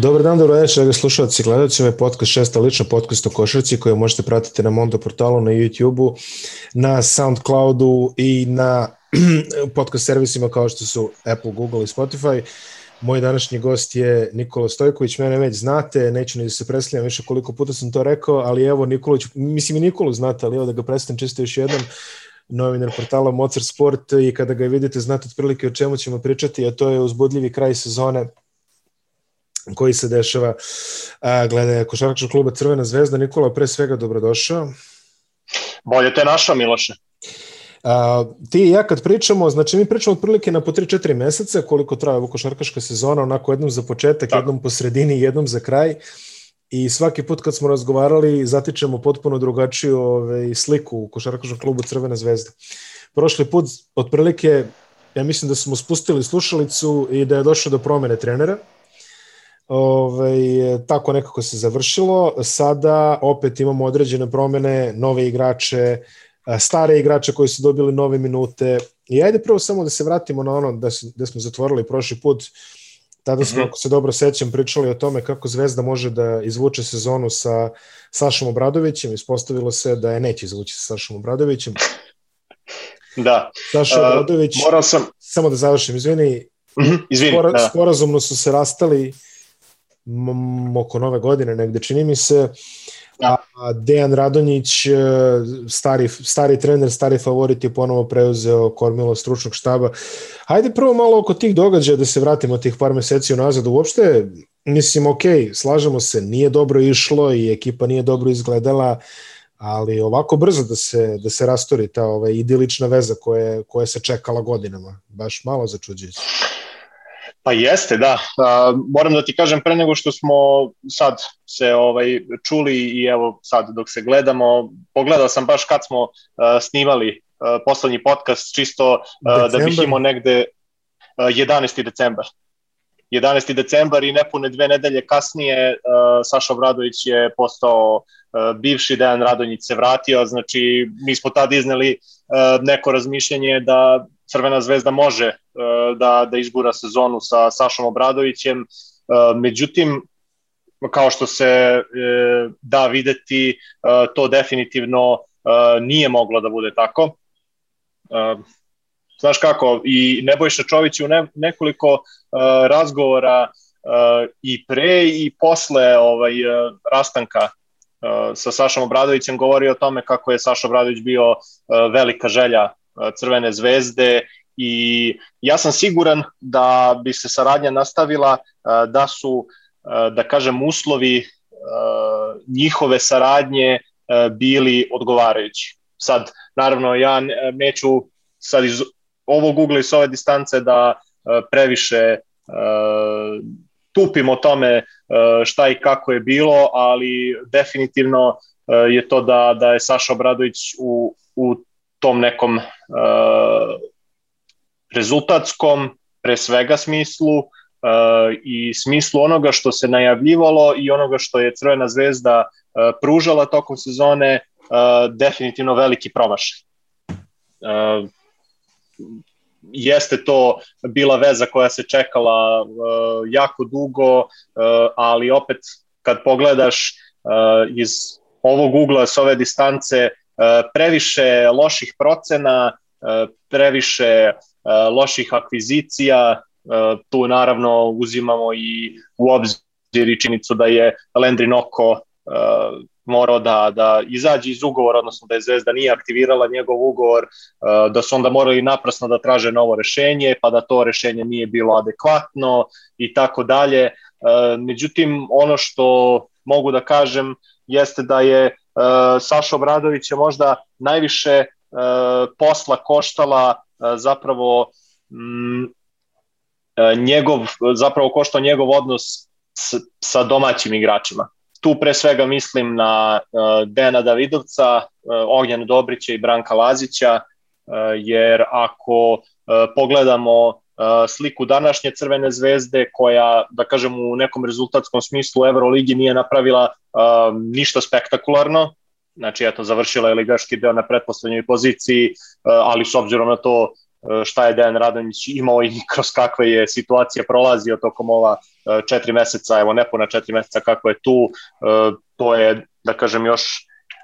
Dobar dan, dobro večer, dragi slušalci i gledalci. Ovo je podcast šesta lična podcast o košarci koju možete pratiti na Mondo portalu, na YouTube-u, na Soundcloudu i na podcast servisima kao što su Apple, Google i Spotify. Moj današnji gost je Nikola Stojković, mene već znate, neću ni da se predstavljam više koliko puta sam to rekao, ali evo Nikolović, mislim i Nikolu znate, ali evo da ga predstavim čisto još jednom, novinar portala Mozart Sport i kada ga vidite znate otprilike o čemu ćemo pričati, a to je uzbudljivi kraj sezone koji se dešava a, glede košarkačkog kluba Crvena zvezda. Nikola, pre svega dobrodošao. Bolje te našao, Miloše. A, ti i ja kad pričamo, znači mi pričamo otprilike na po 3-4 meseca koliko traje ovo košarkaška sezona, onako jednom za početak, Tako. jednom po sredini, jednom za kraj. I svaki put kad smo razgovarali zatičemo potpuno drugačiju ovaj, sliku u košarkaškom klubu Crvena zvezda. Prošli put otprilike ja mislim da smo spustili slušalicu i da je došlo do promene trenera Ove, ovaj, tako nekako se završilo. Sada opet imamo određene promene, nove igrače, stare igrače koji su dobili nove minute. I ajde prvo samo da se vratimo na ono da, da smo zatvorili prošli put. Tada smo, mm -hmm. ako se dobro sećam, pričali o tome kako Zvezda može da izvuče sezonu sa Sašom Obradovićem. Ispostavilo se da je neće izvući sa Sašom Obradovićem. Da. Saša Obradović, uh, morao sam... samo da završim, izvini, mm -hmm, izvini spora, da. sporazumno su se rastali oko nove godine negde, čini mi se. A Dejan Radonjić, e, stari, stari trener, stari favorit je ponovo preuzeo kormilo stručnog štaba. Hajde prvo malo oko tih događaja da se vratimo tih par meseci unazad. Uopšte, mislim, ok, slažemo se, nije dobro išlo i ekipa nije dobro izgledala, ali ovako brzo da se, da se rastori ta ovaj, idilična veza koja, koja se čekala godinama. Baš malo začuđujuće. Pa jeste, da. Moram da ti kažem pre nego što smo sad se ovaj čuli i evo sad dok se gledamo, pogledao sam baš kad smo snimali poslednji podcast čisto uh, da bih imao negde uh, 11. decembar. 11. decembar i nepune dve nedelje kasnije uh, Saša Obradović je postao uh, bivši Dejan Radonjić se vratio, znači mi smo tad izneli uh, neko razmišljanje da Crvena zvezda može e, da, da izgura sezonu sa Sašom Obradovićem, e, međutim, kao što se e, da videti, to definitivno nije moglo da bude tako. Znaš kako, i Nebojša Čović u nekoliko razgovora i pre i posle ovaj rastanka sa Sašom Obradovićem govori o tome kako je Saša Obradović bio velika želja Crvene zvezde i ja sam siguran da bi se saradnja nastavila da su, da kažem, uslovi njihove saradnje bili odgovarajući. Sad, naravno, ja neću sad iz ovog ugla i s ove distance da previše tupim o tome šta i kako je bilo, ali definitivno je to da, da je Saša Obradović u, u tom nekom uh, rezultatskom pre svega smislu uh, i smislu onoga što se najavljivalo i onoga što je Crvena zvezda uh, pružala tokom sezone definitivno veliki promašaj. Jeste to bila veza koja se čekala jako dugo, ali opet kad pogledaš iz ovog ugla s ove distance E, previše loših procena, e, previše e, loših akvizicija, tu naravno uzimamo i u obzir i činicu da je Landry Noko morao da, da izađe iz ugovora, odnosno da je Zvezda nije aktivirala njegov ugovor, da su onda morali naprasno da traže novo rešenje, pa da to rešenje nije bilo adekvatno i tako dalje. Međutim, ono što mogu da kažem jeste da je E, Saša Obradović je možda najviše e, posla koštala e, zapravo mm, njegov, zapravo koštao njegov odnos s, sa domaćim igračima. Tu pre svega mislim na Dena Davidovca, Ognjana Dobrića i Branka Lazića, jer ako pogledamo sliku današnje Crvene zvezde koja, da kažem, u nekom rezultatskom smislu Euroligi nije napravila ništa spektakularno, znači eto završila je ligaški deo na pretposlednjoj poziciji, ali s obzirom na to šta je Dejan Radonjić imao i kroz kakve je situacije prolazio tokom ova četiri meseca, evo nepuna četiri meseca kako je tu, to je, da kažem, još,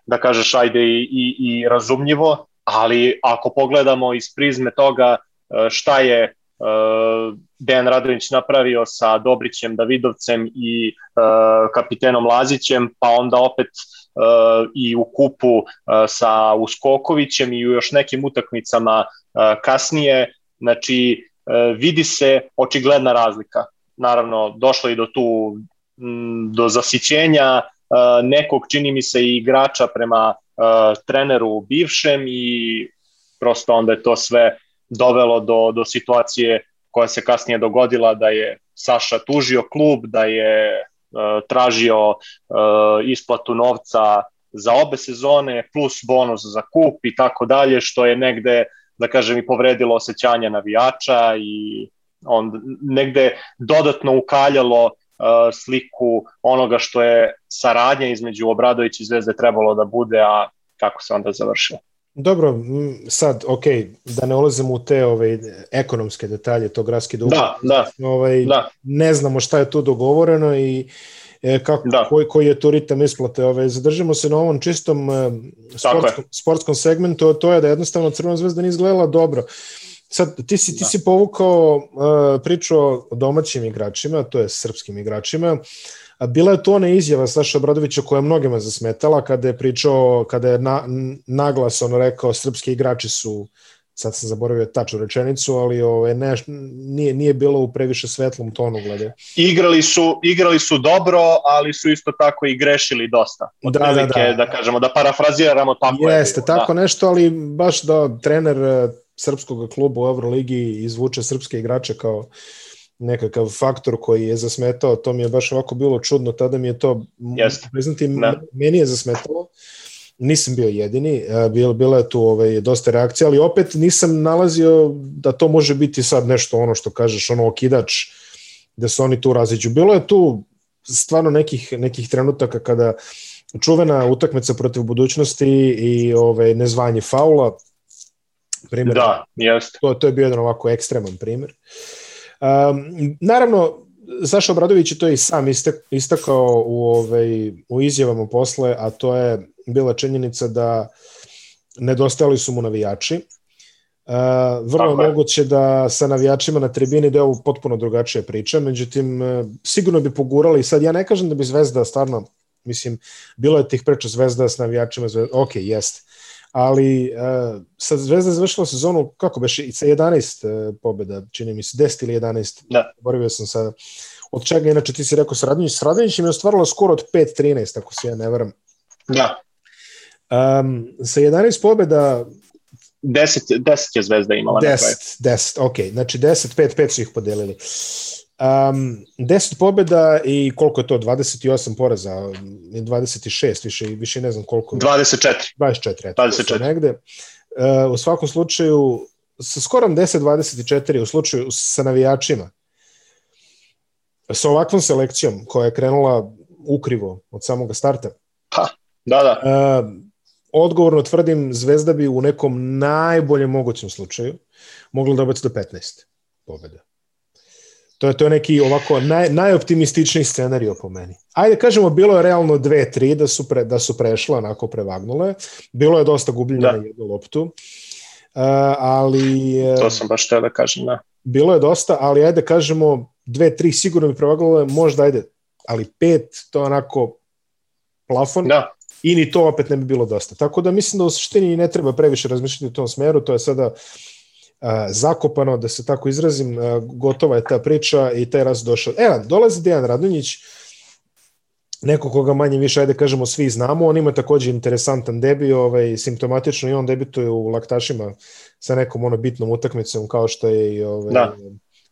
da kažeš, ajde i, i, i razumljivo, ali ako pogledamo iz prizme toga šta je Dejan Radović napravio sa Dobrićem Davidovcem i kapitenom Lazićem, pa onda opet i u kupu sa Uskokovićem i u još nekim utakmicama kasnije, znači vidi se očigledna razlika. Naravno, došlo i do tu do zasićenja nekog, čini mi se, i igrača prema treneru bivšem i prosto onda je to sve dovelo do, do situacije koja se kasnije dogodila da je Saša tužio klub, da je uh, tražio uh, isplatu novca za obe sezone plus bonus za kup i tako dalje, što je negde, da kažem, i povredilo osjećanja navijača i on negde dodatno ukaljalo uh, sliku onoga što je saradnja između Obradović i Zvezde trebalo da bude, a kako se onda završilo. Dobro, sad, ok, da ne ulazimo u te ove, ekonomske detalje tog gradski dug. Da, da, ovaj, da. Ne znamo šta je tu dogovoreno i e, kako, da. koji, koji je to ritam isplate. Ove, zadržimo se na ovom čistom e, sportskom, sportskom segmentu, to je da jednostavno Crvena zvezda nije izgledala dobro. Sad, ti si, ti da. si povukao uh, priču o domaćim igračima, to je srpskim igračima. Uh, Bila je to ona izjava Saša Bradovića koja je mnogima zasmetala kada je pričao, kada je na, naglas ono rekao srpski igrači su sad sam zaboravio tačnu rečenicu, ali ove, ne, nije, nije bilo u previše svetlom tonu glede. Igrali su, igrali su dobro, ali su isto tako i grešili dosta. Od da, da, da. da kažemo, da parafraziramo tako. Jeste, je, tako da. nešto, ali baš da trener eh, srpskog kluba u Euroligi izvuče srpske igrače kao nekakav faktor koji je zasmetao, to mi je baš ovako bilo čudno, tada mi je to, Jeste. priznati, da. meni je zasmetalo, nisam bio jedini, e, bilo, bilo je tu ovaj, dosta reakcija, ali opet nisam nalazio da to može biti sad nešto ono što kažeš, ono okidač, da se oni tu raziđu. Bilo je tu stvarno nekih, nekih trenutaka kada čuvena utakmica protiv budućnosti i ovaj, nezvanje faula, primjer, da, jest. To, to je bio jedan ovako ekstreman primjer. Uh, Um, naravno, Saša Obradović je to i sam istakao u, ovaj, u izjavama posle, a to je bila činjenica da nedostajali su mu navijači. Uh, vrlo je. moguće da sa navijačima na tribini da je ovo potpuno drugačija priča, međutim, sigurno bi pogurali, sad ja ne kažem da bi Zvezda stvarno, mislim, bilo je tih priča Zvezda s navijačima, Zvezda, ok, jeste, ali uh, sad Zvezda je završila sezonu, kako beše, sa 11 uh, pobjeda, čini mi se, 10 ili 11, da. boravio sam sada. Od čega, inače, ti si rekao Sradonjić, Sradonjić im je ostvarilo skoro od 5-13, ako se ja ne varam. Da. Um, sa 11 pobjeda 10, 10 je Zvezda imala 10, 10, ok, znači 10, 5, 5 su ih podelili. Um, 10 pobjeda i koliko je to? 28 poraza, 26, više, više ne znam koliko. 24. 24, eto, 24. negde. Uh, u svakom slučaju, sa skorom 10-24 u slučaju sa navijačima, sa ovakvom selekcijom koja je krenula ukrivo od samog starta. Pa, da, da. Uh, odgovorno tvrdim, Zvezda bi u nekom najboljem mogućem slučaju mogla obaci do 15 pobjeda. To je to neki ovako naj, najoptimističniji scenarij po meni. Ajde kažemo bilo je realno 2-3 da su pre, da su prešle onako prevagnule. Bilo je dosta gubljenja da. jednu loptu. Uh, ali To sam baš teo da kažem, da. Bilo je dosta, ali ajde kažemo 2-3 sigurno bi prevagnule, možda ajde, ali 5 to je onako plafon. Da. I ni to opet ne bi bilo dosta. Tako da mislim da u suštini ne treba previše razmišljati u tom smeru, to je sada zakopano, da se tako izrazim, gotova je ta priča i taj raz došao. Evo, dolazi Dejan Radonjić, neko koga manje više, ajde kažemo, svi znamo, on ima takođe interesantan debi, ovaj, simptomatično i on debituje u laktašima sa nekom ono bitnom utakmicom kao što je i ovaj, da.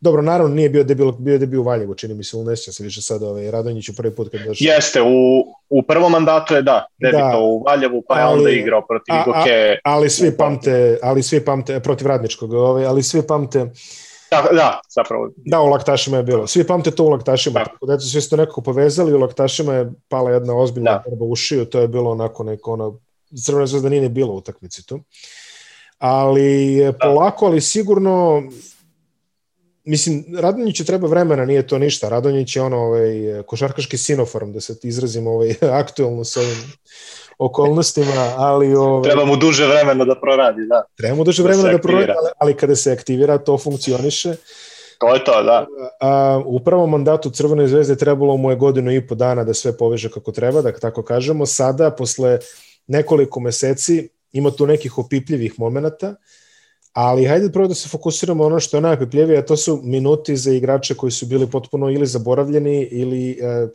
Dobro, naravno nije bio debil, bio debil u Valjevu, čini mi se, u nećem se više sad ovaj, Radonjić u prvi put kad došao. Jeste, u, u prvom mandatu je da, debito da, u Valjevu, pa je onda igrao protiv Goke. Ali svi pamte, ali svi pamte, protiv Radničkog, ovaj, ali svi pamte, Da, da, zapravo. Da, u laktašima je bilo. Svi pamte to u laktašima. Da. Tako da svi su to nekako povezali, u laktašima je pala jedna ozbiljna da. borba u šiju, to je bilo onako neko ono, Crvena zvezda nije bilo u utakmici tu. ali da. polako, ali sigurno mislim, Radonjić će treba vremena, nije to ništa. Radonjić je ono, ovaj, košarkaški sinoform, da se izrazim ovaj, aktualno sa ovim okolnostima, ali... Ovaj, treba mu duže vremena da proradi, da. Treba mu duže da vremena da, da proradi, ali, ali kada se aktivira, to funkcioniše. To je to, da. A, u prvom mandatu Crvene zvezde trebalo mu je godinu i po dana da sve poveže kako treba, da tako kažemo. Sada, posle nekoliko meseci, ima tu nekih opipljivih momenta, ali hajde prvo da se fokusiramo ono što je najopipljivije, a to su minuti za igrače koji su bili potpuno ili zaboravljeni ili e,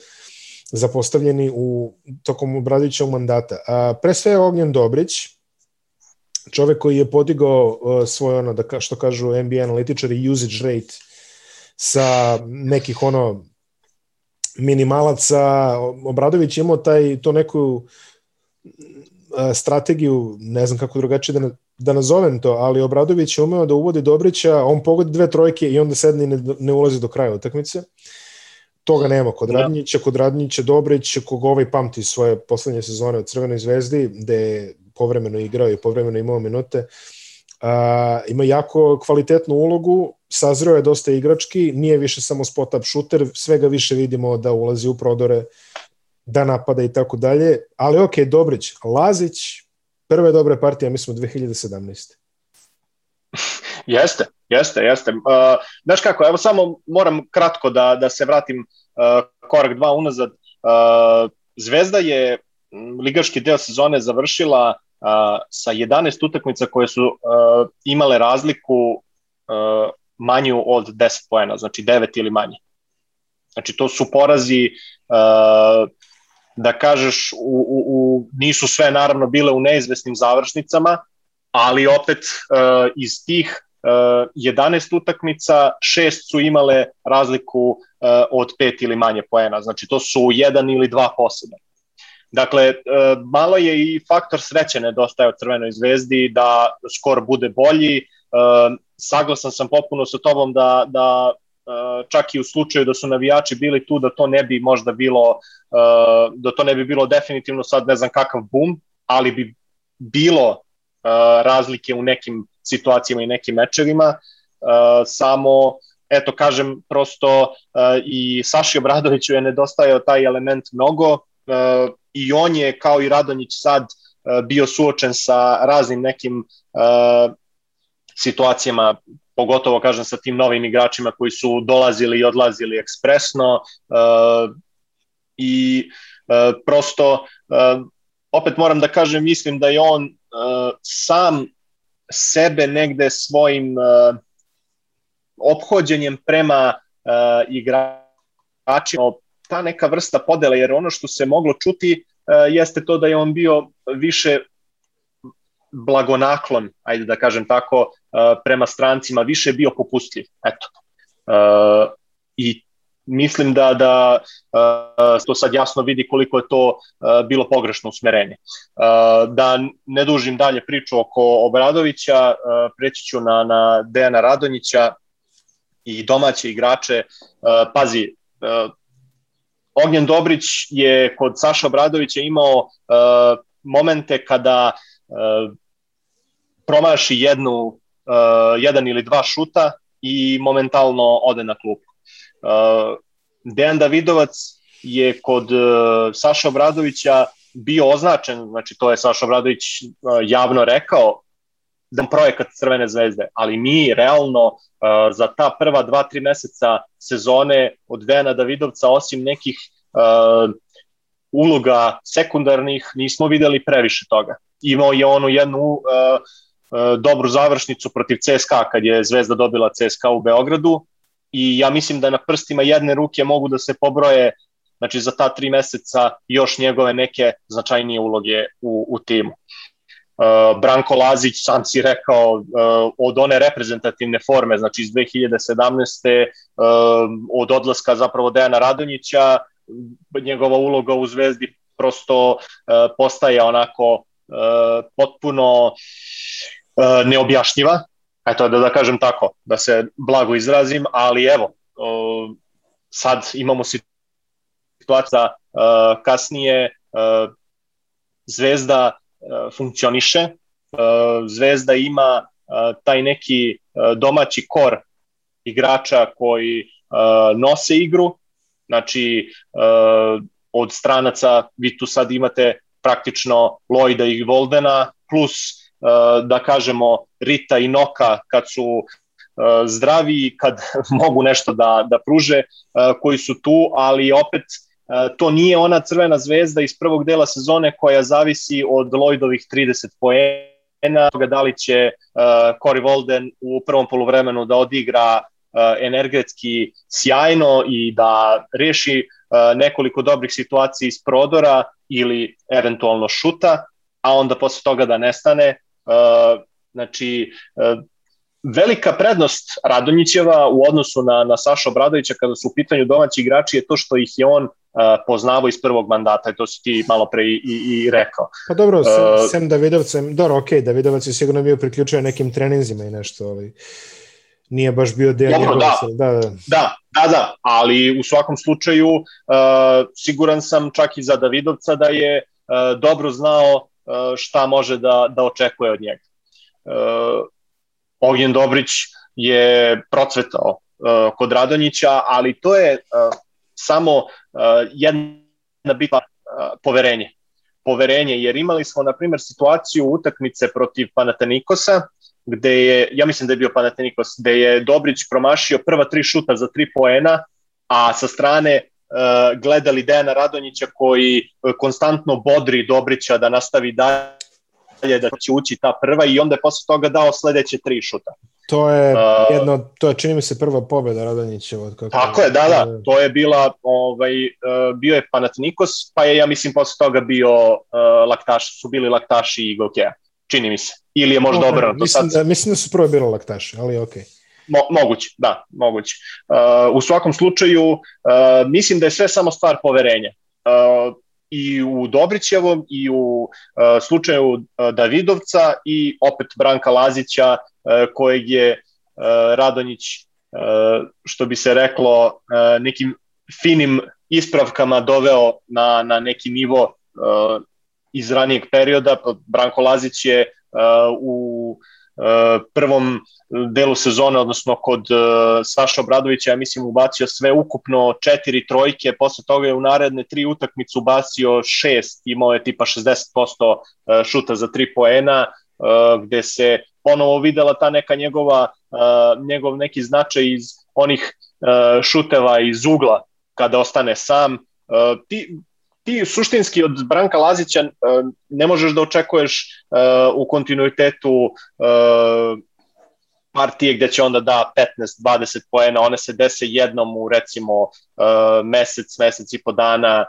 zapostavljeni u tokom Obradovićevog mandata. A, pre sve je Ognjen Dobrić, čovek koji je podigao uh, svoj ono, da ka, što kažu NBA analitičari, usage rate sa nekih ono minimalaca. Obradović je imao taj, to neku uh, strategiju, ne znam kako drugačije da, da nazovem to, ali Obradović je umeo da uvodi Dobrića, on pogodi dve trojke i onda sedne i ne, ne ulazi do kraja utakmice. Toga nema kod da. Radnića, kod Radnića Dobrić, kog ovaj pamti svoje poslednje sezone od Crvenoj zvezdi, gde je povremeno igrao i povremeno imao minute, a, ima jako kvalitetnu ulogu, sazreo je dosta igrački, nije više samo spot-up shooter, svega više vidimo da ulazi u prodore, da napada i tako dalje, ali ok, Dobrić, Lazić, prve dobre partije, mi smo 2017. Jeste, jeste, jeste. Uh, znaš kako, evo samo moram kratko da, da se vratim uh, korak dva unazad. Uh, Zvezda je ligaški deo sezone završila uh, sa 11 utakmica koje su uh, imale razliku uh, manju od 10 poena, znači 9 ili manje. Znači to su porazi uh, da kažeš u, u, u, nisu sve naravno bile u neizvesnim završnicama, ali opet uh, iz tih 11 utakmica, šest su imale razliku e, od pet ili manje poena, znači to su jedan ili dva poseda. Dakle, e, malo je i faktor sreće nedostaje od Crvenoj zvezdi da skor bude bolji. E, saglasan sam potpuno sa tobom da, da čak i u slučaju da su navijači bili tu da to ne bi možda bilo da to ne bi bilo definitivno sad ne znam kakav bum, ali bi bilo razlike u nekim situacijama i nekim mečevima. Samo eto kažem prosto i Saši Obradoviću je nedostajao taj element mnogo i on je kao i Radonjić sad bio suočen sa raznim nekim situacijama pogotovo kažem sa tim novim igračima koji su dolazili i odlazili ekspresno i prosto opet moram da kažem mislim da je on sam sebe negde svojim uh, ophođenjem prema uh, igračima, ta neka vrsta podele, jer ono što se moglo čuti uh, jeste to da je on bio više blagonaklon, ajde da kažem tako, uh, prema strancima, više bio popustljiv. Eto. Uh, I mislim da da uh, to sad jasno vidi koliko je to bilo pogrešno usmerenje. Da ne dužim dalje priču oko Obradovića, preći ću na, na Dejana Radonjića i domaće igrače. Pazi, Ognjen Dobrić je kod Saša Obradovića imao momente kada uh, promaši jednu, uh, jedan ili dva šuta i momentalno ode na klupu. Uh, Dejan Davidovac je kod Saša Obradovića bio označen, znači to je Saša Obradović javno rekao, da projekat Crvene zvezde, ali mi realno za ta prva dva, tri meseca sezone od Dejana Davidovca, osim nekih uloga sekundarnih, nismo videli previše toga. Imao je onu jednu uh, uh, dobru završnicu protiv CSKA kad je Zvezda dobila CSKA u Beogradu, i ja mislim da na prstima jedne ruke mogu da se pobroje znači za ta tri meseca još njegove neke značajnije uloge u, u timu. Uh, Branko Lazić, sam si rekao, uh, od one reprezentativne forme, znači iz 2017. Uh, od odlaska zapravo Dejana Radonjića, njegova uloga u Zvezdi prosto uh, postaje onako potpuno uh, neobjašnjiva, eto da, da kažem tako, da se blago izrazim, ali evo, sad imamo situacija uh, kasnije uh, Zvezda funkcioniše, Zvezda ima taj neki domaći kor igrača koji nose igru, znači od stranaca vi tu sad imate praktično Lloyda i Voldena plus da kažemo Rita i Noka kad su zdravi, kad mogu nešto da, da pruže, koji su tu, ali opet to nije ona crvena zvezda iz prvog dela sezone koja zavisi od Lloydovih 30 poena, da li će Cory Volden u prvom poluvremenu da odigra energetski sjajno i da reši nekoliko dobrih situacija iz prodora ili eventualno šuta, a onda posle toga da nestane. Znači, velika prednost Radonjićeva u odnosu na, na Saša Obradovića kada su u pitanju domaći igrači je to što ih je on uh, poznavao iz prvog mandata i to si ti malo pre i, i, i rekao. Pa dobro, sem, uh, sem Davidovcem, dobro, ok, Davidovac je sigurno bio priključio nekim treninzima i nešto, ali nije baš bio deo Dobro, da, da, da. da, da, da, ali u svakom slučaju uh, siguran sam čak i za Davidovca da je uh, dobro znao uh, šta može da, da očekuje od njega. Uh, Ognjen Dobrić je procvetao uh, kod Radonjića, ali to je uh, samo uh, jedna bitna uh, poverenje. Poverenje, jer imali smo, na primjer, situaciju utakmice protiv Panatenikosa, gde je, ja mislim da je bio Panatenikos, gde je Dobrić promašio prva tri šuta za tri poena, a sa strane uh, gledali Dejana Radonjića koji konstantno bodri Dobrića da nastavi dalje da će ući ta prva i onda je posle toga dao sledeće tri šuta. To je uh, jedno, to je čini mi se prva pobeda Radonjićeva. Od kako tako je, da, da, to je bila, ovaj, bio je Panatnikos, pa je, ja mislim, posle toga bio uh, Laktaš, su bili Laktaši i Gokeja, čini mi se. Ili je možda obrano. Mislim, sad... da, mislim da su prvo bili Laktaši, ali okej. Okay. Mo, moguće, da, moguće. Uh, u svakom slučaju, uh, mislim da je sve samo stvar poverenja. Uh, i u Dobrićevom i u uh, slučaju uh, Davidovca i opet Branka Lazića uh, kojeg je uh, Radonjić što bi se reklo nekim finim ispravkama doveo na, na neki nivo iz ranijeg perioda. Branko Lazić je uh, u uh, prvom delu sezone, odnosno kod uh, Saša Obradovića, ja mislim, ubacio sve ukupno četiri trojke, posle toga je u naredne tri utakmice ubacio šest, imao je tipa 60% uh, šuta za tri poena, gde se ponovo videla ta neka njegova, njegov neki značaj iz onih šuteva iz ugla, kada ostane sam. Ti, ti suštinski od Branka Lazića uh, ne možeš da očekuješ uh, u kontinuitetu uh, partije gde će onda da 15-20 poena, one se dese jednom u recimo mesec, mesec i po dana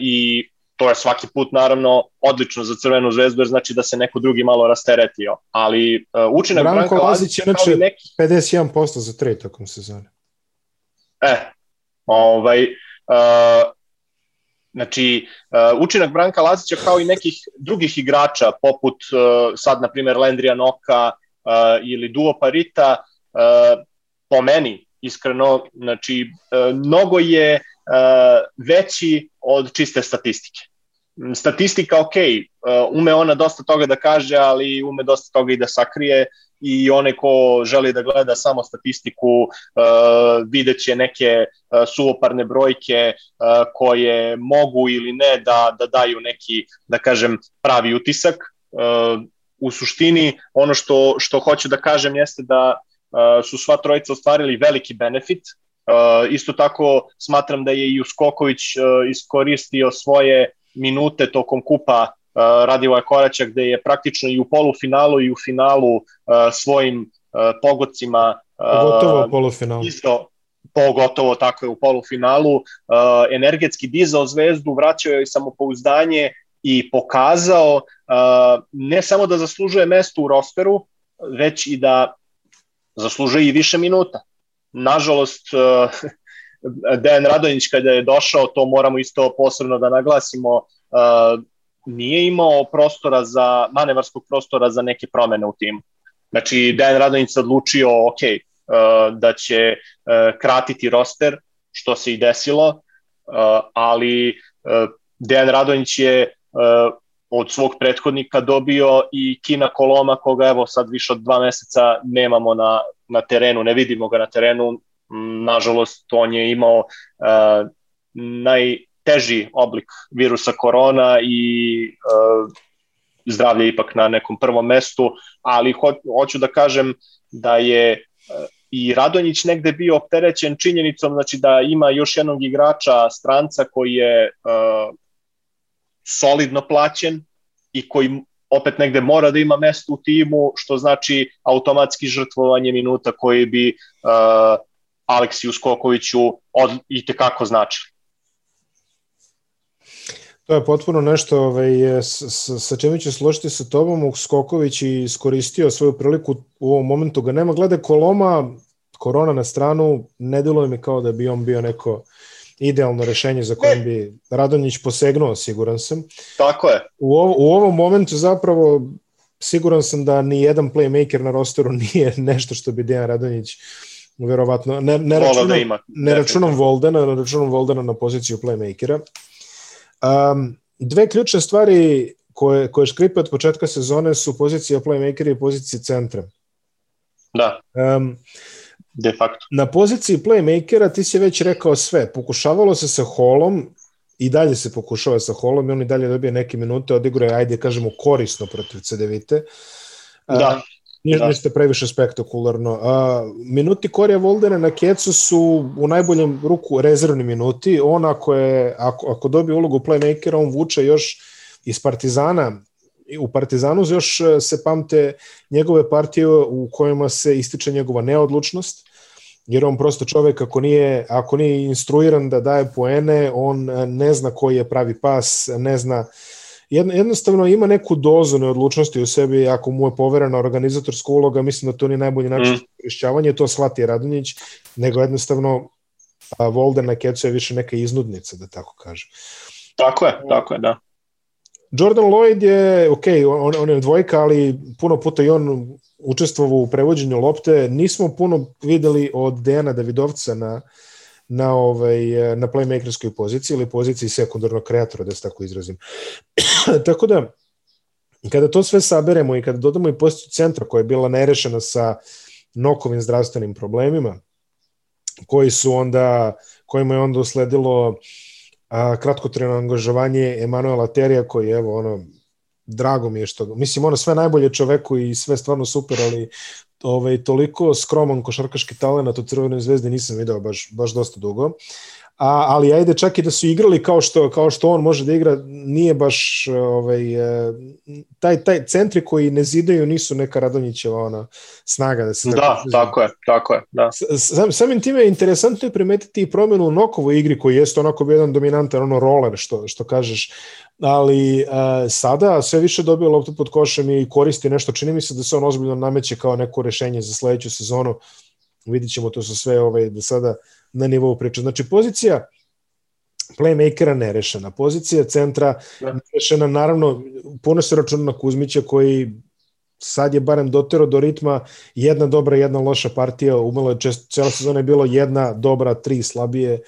i to je svaki put naravno odlično za Crvenu zvezdu jer znači da se neko drugi malo rasteretio, ali učinak Branko Branka Lazić je znači neki... 51% za tri tokom sezone. E, ovaj, uh, Znači, uh, učinak Branka Lazića kao i nekih drugih igrača, poput uh, sad, na primjer, Lendrija Noka, uh, ili Duo Parita, po meni, iskreno, znači, mnogo je veći od čiste statistike. Statistika, ok, ume ona dosta toga da kaže, ali ume dosta toga i da sakrije i onaj ko želi da gleda samo statistiku uh, videće neke uh, suvoparne brojke uh, koje mogu ili ne da, da daju neki, da kažem, pravi utisak. Uh, u suštini ono što, što hoću da kažem jeste da uh, su sva trojica ostvarili veliki benefit. Uh, isto tako smatram da je i Uskoković uh, iskoristio svoje minute tokom kupa uh, Radivoja Koraća gde je praktično i u polufinalu i u finalu uh, svojim uh, pogodcima pogotovo u polufinalu. Isto, pogotovo tako je u polufinalu, energetski dizao zvezdu, vraćao joj samopouzdanje i pokazao ne samo da zaslužuje mesto u rosteru, već i da zaslužuje i više minuta. Nažalost, Dejan Radonjić kada je došao, to moramo isto posebno da naglasimo, nije imao prostora za, manevarskog prostora za neke promene u timu. Znači, Dejan Radonjić se odlučio, ok, uh, da će uh, kratiti roster, što se i desilo, uh, ali uh, Dejan Radonjić je uh, od svog prethodnika dobio i Kina Koloma koga evo sad više od dva meseca nemamo na, na terenu, ne vidimo ga na terenu, nažalost on je imao uh, najteži oblik virusa korona i uh, zdravlje ipak na nekom prvom mestu, ali ho, hoću da kažem da je uh, i Radonjić negde bio opterećen činjenicom znači da ima još jednog igrača stranca koji je uh, solidno plaćen i koji opet negde mora da ima mesto u timu, što znači automatski žrtvovanje minuta koji bi uh, Aleksiju Skokoviću od, i tekako značili. To je potpuno nešto ovaj, sa, sa čemu ću složiti sa tobom. Skoković i iskoristio svoju priliku u ovom momentu ga nema. Glede koloma, korona na stranu, ne deluje mi kao da bi on bio neko idealno rešenje za kojim bi Radonjić posegnuo, siguran sam. Tako je. U, ovo, u ovom momentu zapravo siguran sam da ni jedan playmaker na rosteru nije nešto što bi Dejan Radonjić verovatno ne, ne računam, da ima, ne računam Voldena, ne računam Voldena na poziciju playmakera. Um, dve ključne stvari koje, koje škripe od početka sezone su pozicija playmakera i pozicija centra. Da. Um, de facto. Na poziciji playmakera ti si već rekao sve. Pokušavalo se sa Holom, i dalje se pokušava sa Holom i on i dalje dobije neke minute, odigruje, ajde kažemo, korisno protiv CDVite. Da. Nije da. ništa previše spektakularno. A, minuti Korija Voldena na Kecu su u najboljem ruku rezervni minuti. On ako, je, ako, ako dobije ulogu playmakera, on vuče još iz Partizana u Partizanu još se pamte njegove partije u kojima se ističe njegova neodlučnost, jer on prosto čovek ako nije, ako nije instruiran da daje poene, on ne zna koji je pravi pas, ne zna jednostavno ima neku dozu neodlučnosti u sebi ako mu je poverena organizatorska uloga, mislim da to nije najbolji način mm. išćavanje, to shvati Radonjić, nego jednostavno a, Volden na Kecu je više neka iznudnica, da tako kažem. Tako je, tako je, da. Jordan Lloyd je, ok, on, on je dvojka, ali puno puta i on učestvovao u prevođenju lopte. Nismo puno videli od Dejana Davidovca na, na, ovaj, na playmakerskoj poziciji ili poziciji sekundarnog kreatora, da se tako izrazim. tako da, kada to sve saberemo i kada dodamo i poziciju centra koja je bila nerešena sa nokovim zdravstvenim problemima, koji su onda, kojima je onda usledilo a, kratkotrajno angažovanje Emanuela Terija koji evo ono drago mi je što mislim ono sve najbolje čoveku i sve stvarno super ali ovaj toliko skroman košarkaški talent u Crvenoj zvezdi nisam video baš baš dosta dugo a, ali ajde čak i da su igrali kao što, kao što on može da igra, nije baš ovaj, e, taj, taj centri koji ne zidaju nisu neka Radonjićeva ona snaga. Da, se da tako, tako je, tako je. Da. Sam, samim time je interesantno je primetiti i promenu u Nokovoj igri koji jeste onako bio jedan dominantan ono roller što, što kažeš, ali uh, sada sve više dobije loptu pod košem i koristi nešto, čini mi se da se on ozbiljno nameće kao neko rešenje za sledeću sezonu, vidit ćemo to sa sve ovaj, da sada na nivou priče. Znači, pozicija playmakera nerešena, pozicija centra da. nerešena, naravno, puno se računa na Kuzmića koji sad je barem dotero do ritma jedna dobra, jedna loša partija, umelo je čest, cela sezona je bilo jedna dobra, tri slabije.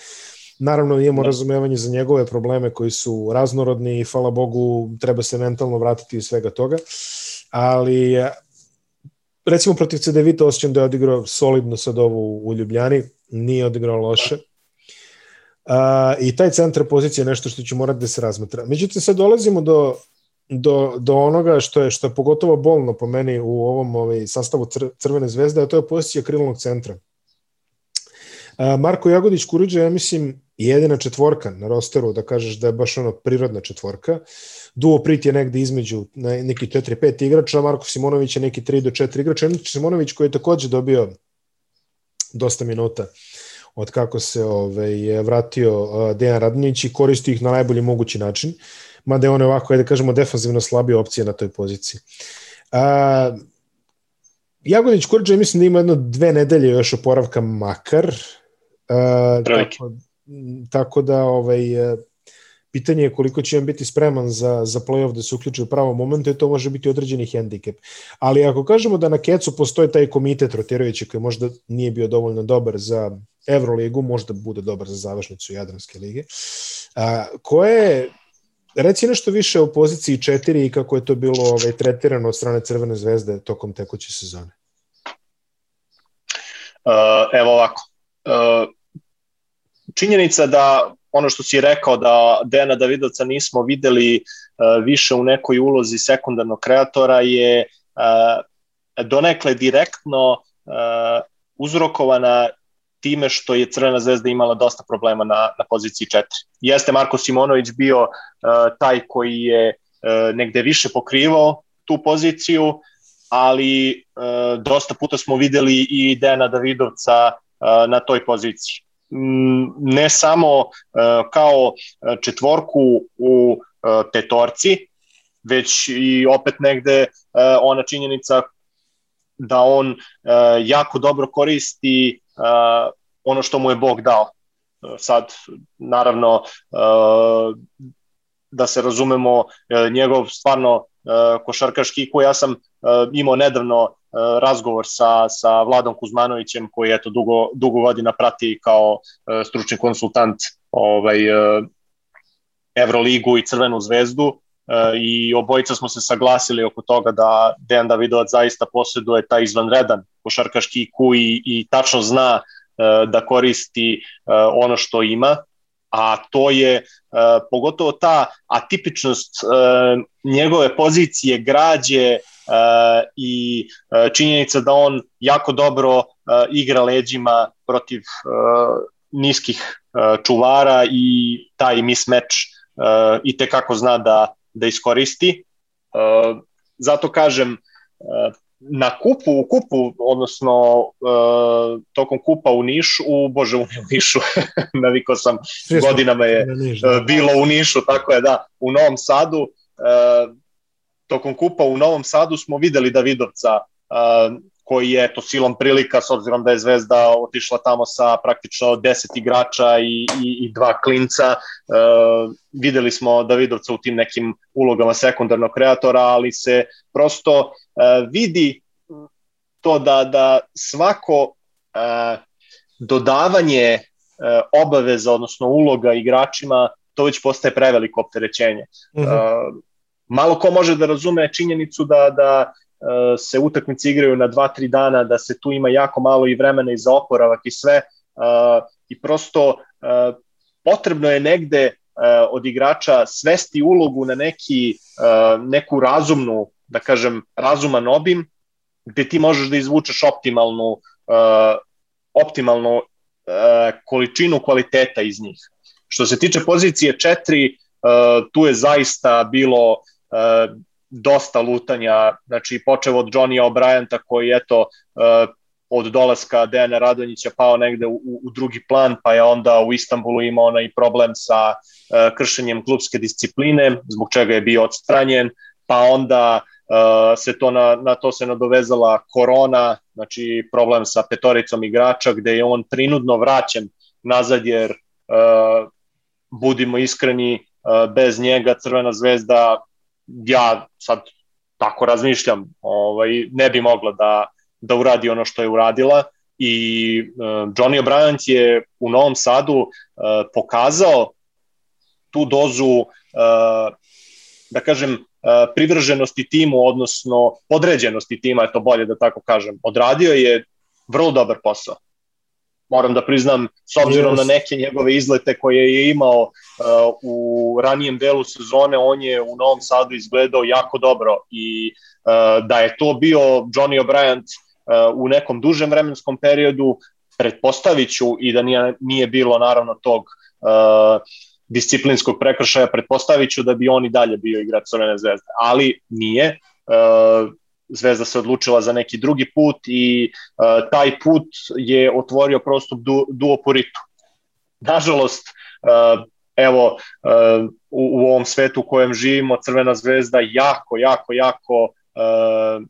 Naravno imamo da. razumevanje za njegove probleme koji su raznorodni i hvala Bogu treba se mentalno vratiti iz svega toga. Ali recimo protiv CDVita osjećam da je odigrao solidno sad ovu u Ljubljani, nije odigrao loše. Uh, I taj centar pozicije je nešto što će morati da se razmatra. Međutim, sad dolazimo do, do, do onoga što je, što je pogotovo bolno po meni u ovom ovaj, sastavu cr, Crvene zvezde, a to je pozicija krilnog centra. Uh, Marko Jagodić Kuriđa, ja mislim, jedina četvorka na rosteru, da kažeš da je baš ono prirodna četvorka. Duo Prit je negde između neki 4-5 igrača, Marko Simonović je neki 3 do 4 igrača. Simonović koji je takođe dobio dosta minuta od kako se ovaj, vratio Dejan Radnić i koristi ih na najbolji mogući način, mada je on ovako, ajde kažemo, defanzivno slabija opcija na toj poziciji. A, Jagodić Kurđe mislim da ima jedno dve nedelje još oporavka makar, a, tako, tako da ovaj, Pitanje je koliko će on biti spreman za, za playoff da se uključi u pravo momentu i to može biti određeni hendikep. Ali ako kažemo da na Kecu postoji taj komitet rotirajući koji možda nije bio dovoljno dobar za Evroligu, možda bude dobar za završnicu Jadranske lige, a, koje reci nešto više o poziciji 4 i kako je to bilo ovaj, tretirano od strane Crvene zvezde tokom tekuće sezone. Uh, evo ovako. Uh, činjenica da ono što si rekao da Dejana Davidovca nismo videli uh, više u nekoj ulozi sekundarnog kreatora je uh, donekle direktno uh, uzrokovana time što je Crvena zvezda imala dosta problema na, na poziciji 4. Jeste Marko Simonović bio taj koji je negde više pokrivao tu poziciju, ali dosta puta smo videli i Dejana Davidovca na toj poziciji. Mm, ne samo uh, kao četvorku u petorci, već i opet negde uh, ona činjenica da on jako dobro koristi ono što mu je Bog dao. Sad, naravno, da se razumemo, njegov stvarno košarkaški ko ja sam imao nedavno razgovor sa, sa Vladom Kuzmanovićem koji eto dugo, dugo godina prati kao uh, stručni konsultant ovaj, uh, Evroligu i Crvenu zvezdu i obojica smo se saglasili oko toga da Dejan Davidovac zaista posjeduje taj izvanredan košarkaški IQ i, i tačno zna da koristi ono što ima, a to je pogotovo ta atipičnost njegove pozicije, građe i činjenica da on jako dobro igra leđima protiv niskih čuvara i taj mismatch i te kako zna da da iskoristi. Zato kažem, na kupu, u kupu, odnosno uh, tokom kupa u Nišu, u Bože, u Nišu, navikao sam, godinama je uh, bilo u Nišu, tako je, da, u Novom Sadu, uh, tokom kupa u Novom Sadu smo videli Davidovca uh, koji je to silom prilika s obzirom da je Zvezda otišla tamo sa praktično 10 igrača i, i, i dva klinca. E, videli smo Davidovca u tim nekim ulogama sekundarnog kreatora, ali se prosto e, vidi to da, da svako e, dodavanje e, obaveza, odnosno uloga igračima, to već postaje preveliko opterećenje. Mm -hmm. e, malo ko može da razume činjenicu da, da Eh, se utakmice igraju na 2-3 dana, da se tu ima jako malo i vremena i za oporavak i sve eh, i prosto eh, potrebno je negde od igrača svesti ulogu na neki, neku razumnu, da kažem, razuman obim, gde ti možeš da izvučeš optimalnu, optimalnu količinu kvaliteta iz njih. Što se tiče pozicije 4, tu je zaista bilo dosta lutanja, znači počeo od Johnny O'Brienta koji eto uh, od dolaska Dejana Radonjića pao negde u, u drugi plan, pa je onda u Istanbulu imao onaj problem sa uh, kršenjem klubske discipline, zbog čega je bio odstranjen, pa onda se to na, na to se nadovezala korona, znači problem sa petoricom igrača gde je on prinudno vraćen nazad jer budimo iskreni, bez njega Crvena zvezda ja sad tako razmišljam, ovaj, ne bi mogla da, da uradi ono što je uradila i uh, Johnny O'Brien je u Novom Sadu uh, pokazao tu dozu uh, da kažem privrženosti timu, odnosno podređenosti tima, je to bolje da tako kažem. Odradio je vrlo dobar posao moram da priznam, s obzirom yes. na neke njegove izlete koje je imao uh, u ranijem delu sezone, on je u Novom Sadu izgledao jako dobro i uh, da je to bio Johnny O'Brien uh, u nekom dužem vremenskom periodu, pretpostaviću i da nije, nije bilo naravno tog uh, disciplinskog prekršaja, pretpostaviću da bi on i dalje bio igrač Crvene zvezde, ali nije. Uh, Zvezda se odlučila za neki drugi put i uh, taj put je otvorio prostor du, duoporitu. Nažalost, uh, evo, uh, u, u ovom svetu u kojem živimo, Crvena zvezda jako, jako, jako uh,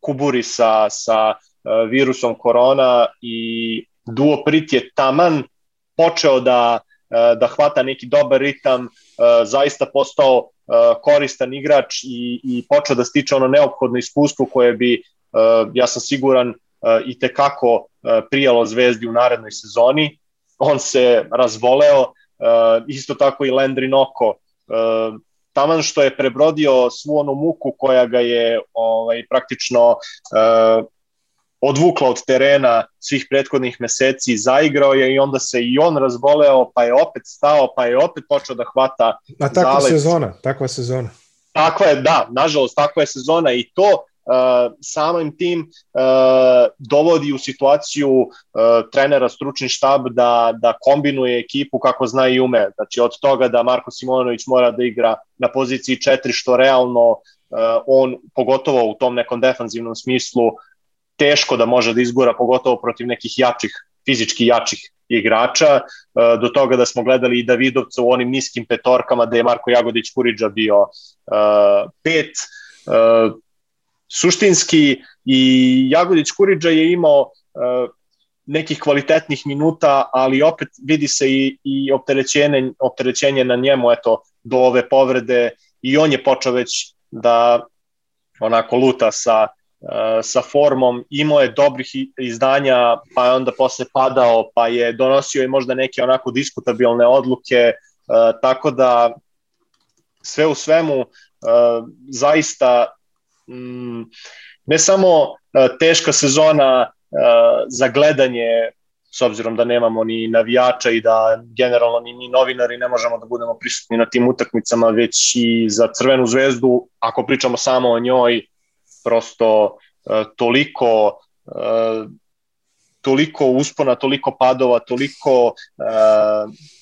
kuburi sa, sa uh, virusom korona i duoprit je taman počeo da, da hvata neki dobar ritam, zaista postao koristan igrač i, i počeo da stiče ono neophodno iskustvo koje bi, uh, ja sam siguran, uh, i tekako prijalo Zvezdi u narednoj sezoni. On se razvoleo, isto tako i Landry Noko taman što je prebrodio svu onu muku koja ga je ovaj, praktično odvukla od terena svih prethodnih meseci, zaigrao je i onda se i on razboleo, pa je opet stao, pa je opet počeo da hvata A takva zalet. sezona, takva sezona. Takva je, da, nažalost, takva je sezona i to uh, samim tim uh, dovodi u situaciju uh, trenera stručni štab da, da kombinuje ekipu kako zna i ume. Znači od toga da Marko Simonović mora da igra na poziciji 4 što realno uh, on pogotovo u tom nekom defanzivnom smislu teško da može da izgura pogotovo protiv nekih jačih, fizički jačih igrača, do toga da smo gledali i Davidovca u onim niskim petorkama da je Marko Jagodić Kuriđa bio uh, pet, uh, suštinski i Jagodić Kuriđa je imao nekih kvalitetnih minuta, ali opet vidi se i, i opterećenje, opterećenje na njemu eto, do ove povrede i on je počeo već da onako luta sa, sa formom, imao je dobrih izdanja, pa je onda posle padao, pa je donosio i možda neke onako diskutabilne odluke, uh, tako da sve u svemu uh, zaista mm, ne samo teška sezona za gledanje s obzirom da nemamo ni navijača i da generalno ni, ni novinari ne možemo da budemo prisutni na tim utakmicama, već i za Crvenu zvezdu, ako pričamo samo o njoj, prosto uh, toliko uh, toliko uspona, toliko padova, toliko uh,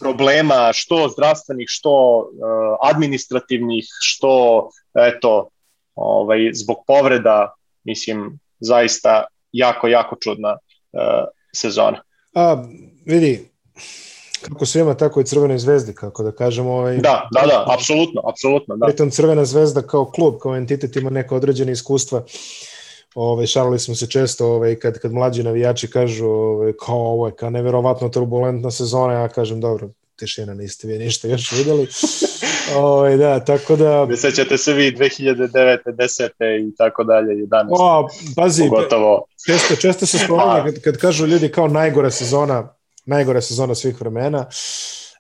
problema, što zdravstvenih, što uh, administrativnih, što eto, ovaj, zbog povreda, mislim, zaista jako, jako čudna uh, sezona. A, vidi, kako svima, tako i Crvenoj zvezdi, kako da kažemo. Ovaj, da, da, da, apsolutno, apsolutno. Da. Pritom Crvena zvezda kao klub, kao entitet ima neka određene iskustva. Ove, šalili smo se često ove, kad, kad mlađi navijači kažu ove, kao ovo je kao neverovatno turbulentna sezona, ja kažem dobro, tišina, niste vi ništa još videli. Ove, da, tako da... Sećate se vi 2009. 10. i tako dalje, 11. O, pazi, Pogotovo... često, često se spominje kad, kad kažu ljudi kao najgora sezona, najgora sezona svih vremena,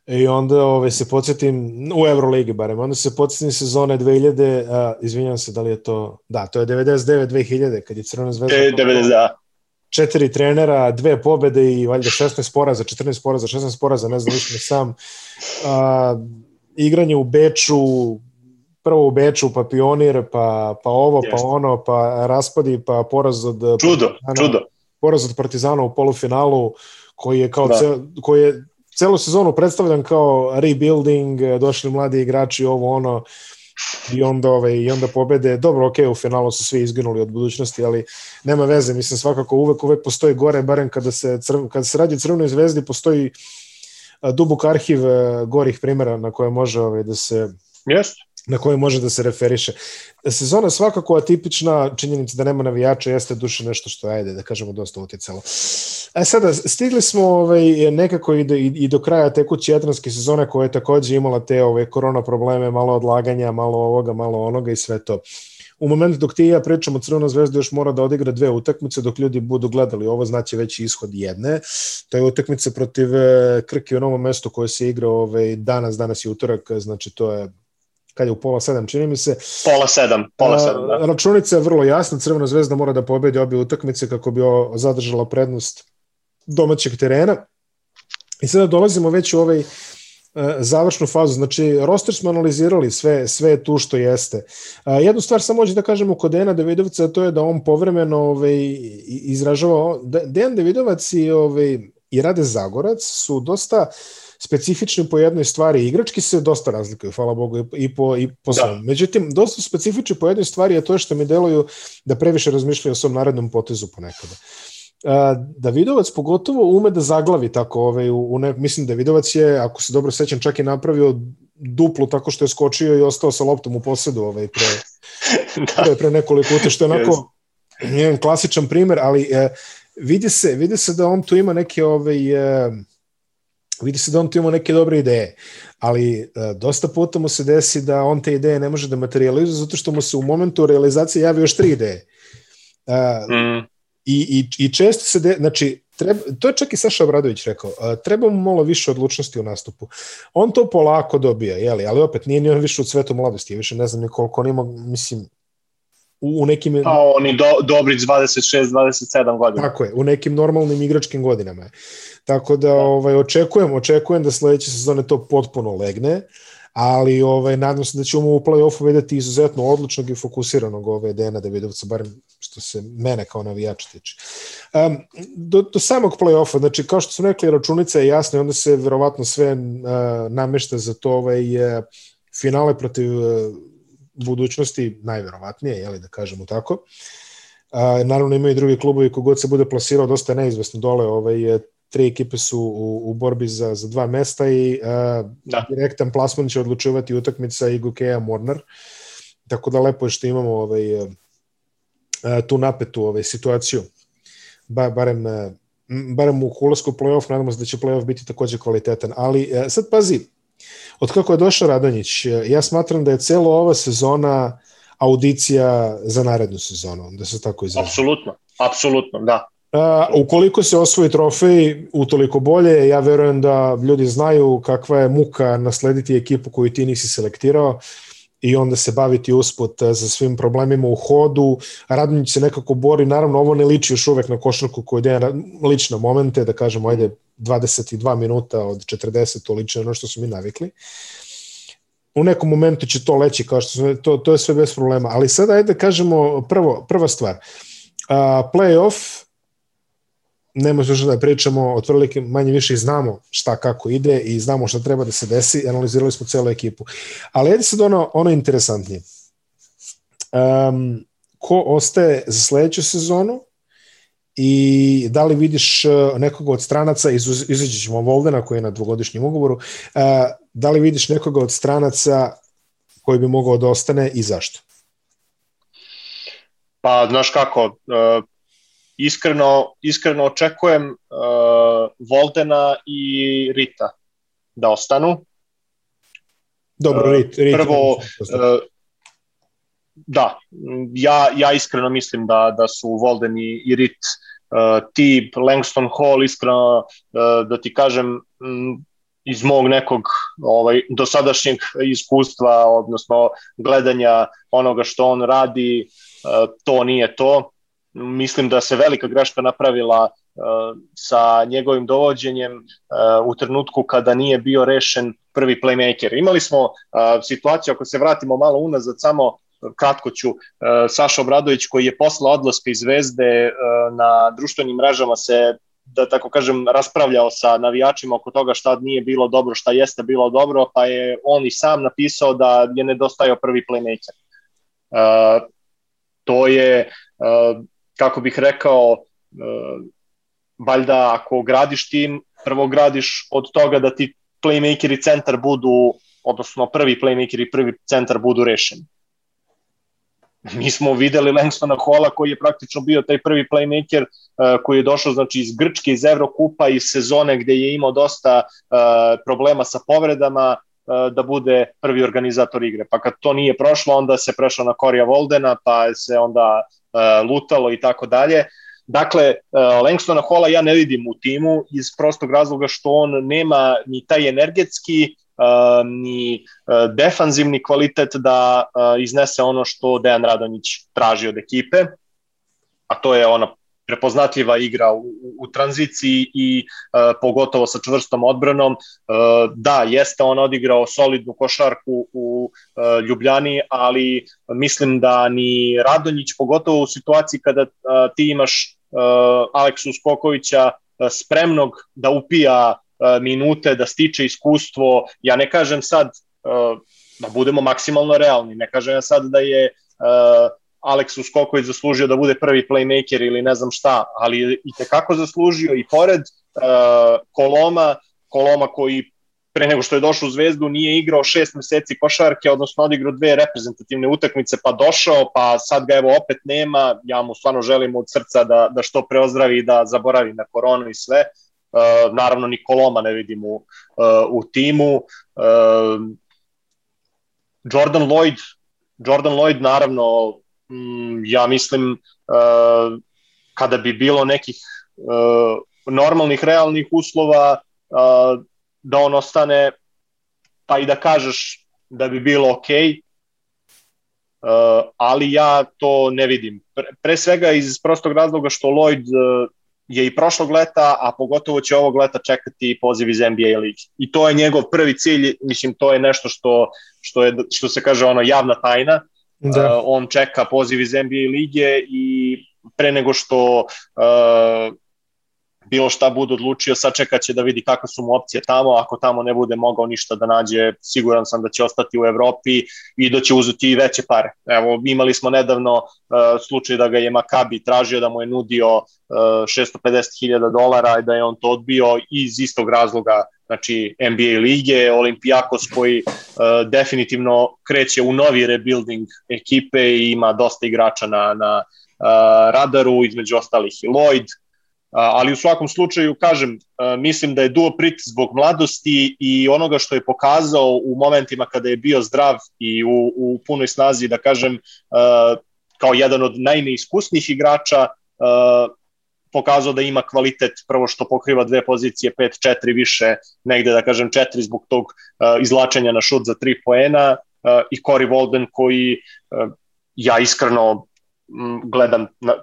I onda ove, se podsjetim, u Euroligi barem, onda se podsjetim sezone 2000, a, izvinjam se da li je to, da, to je 99-2000, kad je Crvena zvezda... E, 90, da četiri trenera, dve pobede i valjda 16 poraza, 14 poraza, 16 poraza, ne znam više sam. A, igranje u Beču, prvo u Beču, pa Pionir, pa, pa ovo, pa Jeste. pa ono, pa raspadi, pa poraz od čudo, Partizana, čudo. Poraz od Partizana u polufinalu, koji je kao da. ce, koji je celu sezonu predstavljan kao rebuilding, došli mladi igrači, ovo ono, i onda, ovaj, i onda pobede. Dobro, ok, u finalu su svi izginuli od budućnosti, ali nema veze, mislim svakako uvek, uvek postoji gore, barem kada se, crv, kada se radi o Crvenoj zvezdi, postoji dubok arhiv gorih primjera na koje može ovaj, da se yes. Na koje može da se referiše. Sezona svakako atipična, činjenica da nema navijača jeste duše nešto što ajde, da kažemo, dosta utjecalo. E sada, stigli smo ovaj, nekako i do, i, do kraja tekuće jadranske sezone koja je takođe imala te ove, korona probleme, malo odlaganja, malo ovoga, malo onoga i sve to. U momentu dok ti i ja pričamo, Crvena zvezda još mora da odigra dve utakmice dok ljudi budu gledali ovo, znači već ishod jedne. To je utakmica protiv e, Krke u novom mestu koje se igra ovaj, danas, danas je utorak, znači to je kad je u pola sedam, čini mi se. Pola sedam, pola sedam, da. Računica je vrlo jasna, Crvena zvezda mora da pobedi obje utakmice kako bi zadržala prednost domaćeg terena. I sada dolazimo već u ovaj uh, završnu fazu. Znači, roster smo analizirali sve, sve tu što jeste. Uh, jednu stvar samo hoću da kažemo kod Dejana Davidovca, to je da on povremeno ovaj, izražava... Dejan Davidovac i, ovaj, i Rade Zagorac su dosta specifični po jednoj stvari. Igrački se dosta razlikuju, hvala Bogu, i po, i po da. Međutim, dosta specifični po jednoj stvari je to što mi deluju da previše razmišljaju o svom narednom potezu ponekada. Davidovac pogotovo ume da zaglavi tako, ovaj, u, u ne, mislim Davidovac je, ako se dobro sećam, čak i napravio duplu tako što je skočio i ostao sa loptom u posedu ovaj, pre, da. pre, pre nekoliko ute, što je onako yes. jedan klasičan primer, ali e, vidi, se, vidi se da on tu ima neke ovaj, e, vidi se da on tu ima neke dobre ideje, ali e, dosta puta mu se desi da on te ideje ne može da materializuje zato što mu se u momentu realizacije javi još tri ideje. E, mm. I, i, I često se, de, znači, treba, to je čak i Saša Obradović rekao, treba mu malo više odlučnosti u nastupu. On to polako dobija, jeli, ali opet nije ni on više u cvetu mladosti, ja više ne znam ni koliko on ima, mislim, u, u nekim... Pa oni do, Dobrić 26-27 godina. Tako je, u nekim normalnim igračkim godinama. Tako da, ovaj, očekujem, očekujem da sledeće sezone to potpuno legne, ali ovaj, nadam se da ćemo u play-offu videti izuzetno odlučnog i fokusiranog ove Dena Davidovca, barem što se mene kao navijača tiče. Um, do, do samog play-offa, znači kao što smo rekli, računica je jasna i onda se verovatno sve uh, namešta za to ovaj, uh, finale protiv uh, budućnosti, najverovatnije, jeli, da kažemo tako. Uh, naravno imaju i drugi klubovi kogod se bude plasirao dosta neizvesno dole, ovaj, tri ekipe su u, u borbi za, za dva mesta i uh, da. direktan plasman će odlučivati utakmica i Gokeja Mornar. Tako da lepo je što imamo ovaj, uh, tu napetu ovaj, situaciju. Ba, barem, uh, barem u ulasku play-off, nadamo se da će play-off biti takođe kvalitetan. Ali sad pazi, od kako je došao Radonjić, ja smatram da je celo ova sezona audicija za narednu sezonu, da se tako izražim. Apsolutno, apsolutno, da. A, ukoliko se osvoji trofej, utoliko bolje, ja verujem da ljudi znaju kakva je muka naslediti ekipu koju ti nisi selektirao i onda se baviti usput za svim problemima u hodu. Radnić se nekako bori, naravno ovo ne liči još uvek na košarku koju deja lične momente, da kažemo ajde 22 minuta od 40, to liči ono što su mi navikli. U nekom momentu će to leći, kao što su, to, to je sve bez problema, ali sada ajde da kažemo prvo, prva stvar. Uh, playoff nema što da pričamo, otprilike manje više znamo šta kako ide i znamo šta treba da se desi, analizirali smo celu ekipu. Ali ajde sad ono, ono interesantnije. Um, ko ostaje za sledeću sezonu i da li vidiš uh, nekoga od stranaca, iz, izađe ćemo Voldena koji je na dvogodišnjem ugovoru, uh, da li vidiš nekoga od stranaca koji bi mogao da ostane i zašto? Pa, znaš kako, uh, iskreno, iskreno očekujem uh, Voldena i Rita da ostanu. Dobro, uh, Rit, Rit prvo, uh, da, ja, ja iskreno mislim da, da su Volden i, i Rit uh, ti Langston Hall iskreno uh, da ti kažem m, iz mog nekog ovaj dosadašnjeg iskustva odnosno gledanja onoga što on radi uh, to nije to mislim da se velika greška napravila uh, sa njegovim dovođenjem uh, u trenutku kada nije bio rešen prvi playmaker. Imali smo uh, situaciju, ako se vratimo malo unazad, samo kratko ću, Saša Obradović koji je posle odlaska iz Zvezde na društvenim mrežama se da tako kažem, raspravljao sa navijačima oko toga šta nije bilo dobro, šta jeste bilo dobro, pa je on i sam napisao da je nedostajao prvi playmaker. Uh, to je uh, kako bih rekao, e, valjda ako gradiš tim, prvo gradiš od toga da ti playmaker i centar budu, odnosno prvi playmaker i prvi centar budu rešeni. Mi smo videli Langstona Hola koji je praktično bio taj prvi playmaker uh, koji je došao znači iz Grčke, iz Evrokupa, iz sezone gde je imao dosta uh, problema sa povredama, da bude prvi organizator igre. Pa kad to nije prošlo, onda se prešao na Korija Voldena, pa se onda lutalo i tako dalje. Dakle, uh, Langstona Hola ja ne vidim u timu iz prostog razloga što on nema ni taj energetski uh, ni defanzivni kvalitet da iznese ono što Dejan Radonjić traži od ekipe, a to je ona prepoznatljiva igra u, u tranziciji i uh, pogotovo sa čvrstom odbranom. Uh, da, jeste on odigrao solidnu košarku u uh, Ljubljani, ali mislim da ni Radonjić, pogotovo u situaciji kada uh, ti imaš uh, Aleksu Skokovića uh, spremnog da upija uh, minute, da stiče iskustvo. Ja ne kažem sad uh, da budemo maksimalno realni, ne kažem ja sad da je uh, Aleksu Skoković zaslužio da bude prvi playmaker ili ne znam šta, ali i tekako zaslužio i pored uh, Koloma, Koloma koji pre nego što je došao u Zvezdu nije igrao šest meseci košarke, odnosno odigrao dve reprezentativne utakmice, pa došao, pa sad ga evo opet nema, ja mu stvarno želim od srca da, da što preozdravi i da zaboravi na koronu i sve. Uh, naravno ni Koloma ne vidim u, uh, u timu. Uh, Jordan Lloyd, Jordan Lloyd naravno ja mislim uh, kada bi bilo nekih uh, normalnih, realnih uslova uh, da on ostane, pa i da kažeš da bi bilo okej, uh, ali ja to ne vidim. Pre, svega iz prostog razloga što Lloyd je i prošlog leta, a pogotovo će ovog leta čekati poziv iz NBA ligi. I to je njegov prvi cilj, mislim to je nešto što, što, je, što se kaže ono javna tajna. Da. Uh, on čeka poziv iz NBA lige i pre nego što uh, bilo šta bude odlučio, sačekaće da vidi kakve su mu opcije tamo, ako tamo ne bude mogao ništa da nađe, siguran sam da će ostati u Evropi i da će uzeti i veće pare. Evo, imali smo nedavno uh, slučaj da ga je Makabi tražio da mu je nudio uh, 650.000 dolara i da je on to odbio iz istog razloga znači NBA lige, Olimpijakos koji uh, definitivno kreće u novi rebuilding ekipe i ima dosta igrača na, na uh, radaru, između ostalih i Lloyd, ali u svakom slučaju, kažem, mislim da je Duo Prit zbog mladosti i onoga što je pokazao u momentima kada je bio zdrav i u, u punoj snazi, da kažem, kao jedan od najneiskusnijih igrača, pokazao da ima kvalitet, prvo što pokriva dve pozicije, 5-4 više, negde da kažem 4 zbog tog izlačenja na šut za 3 poena i Cory Walden koji ja iskreno gledam na,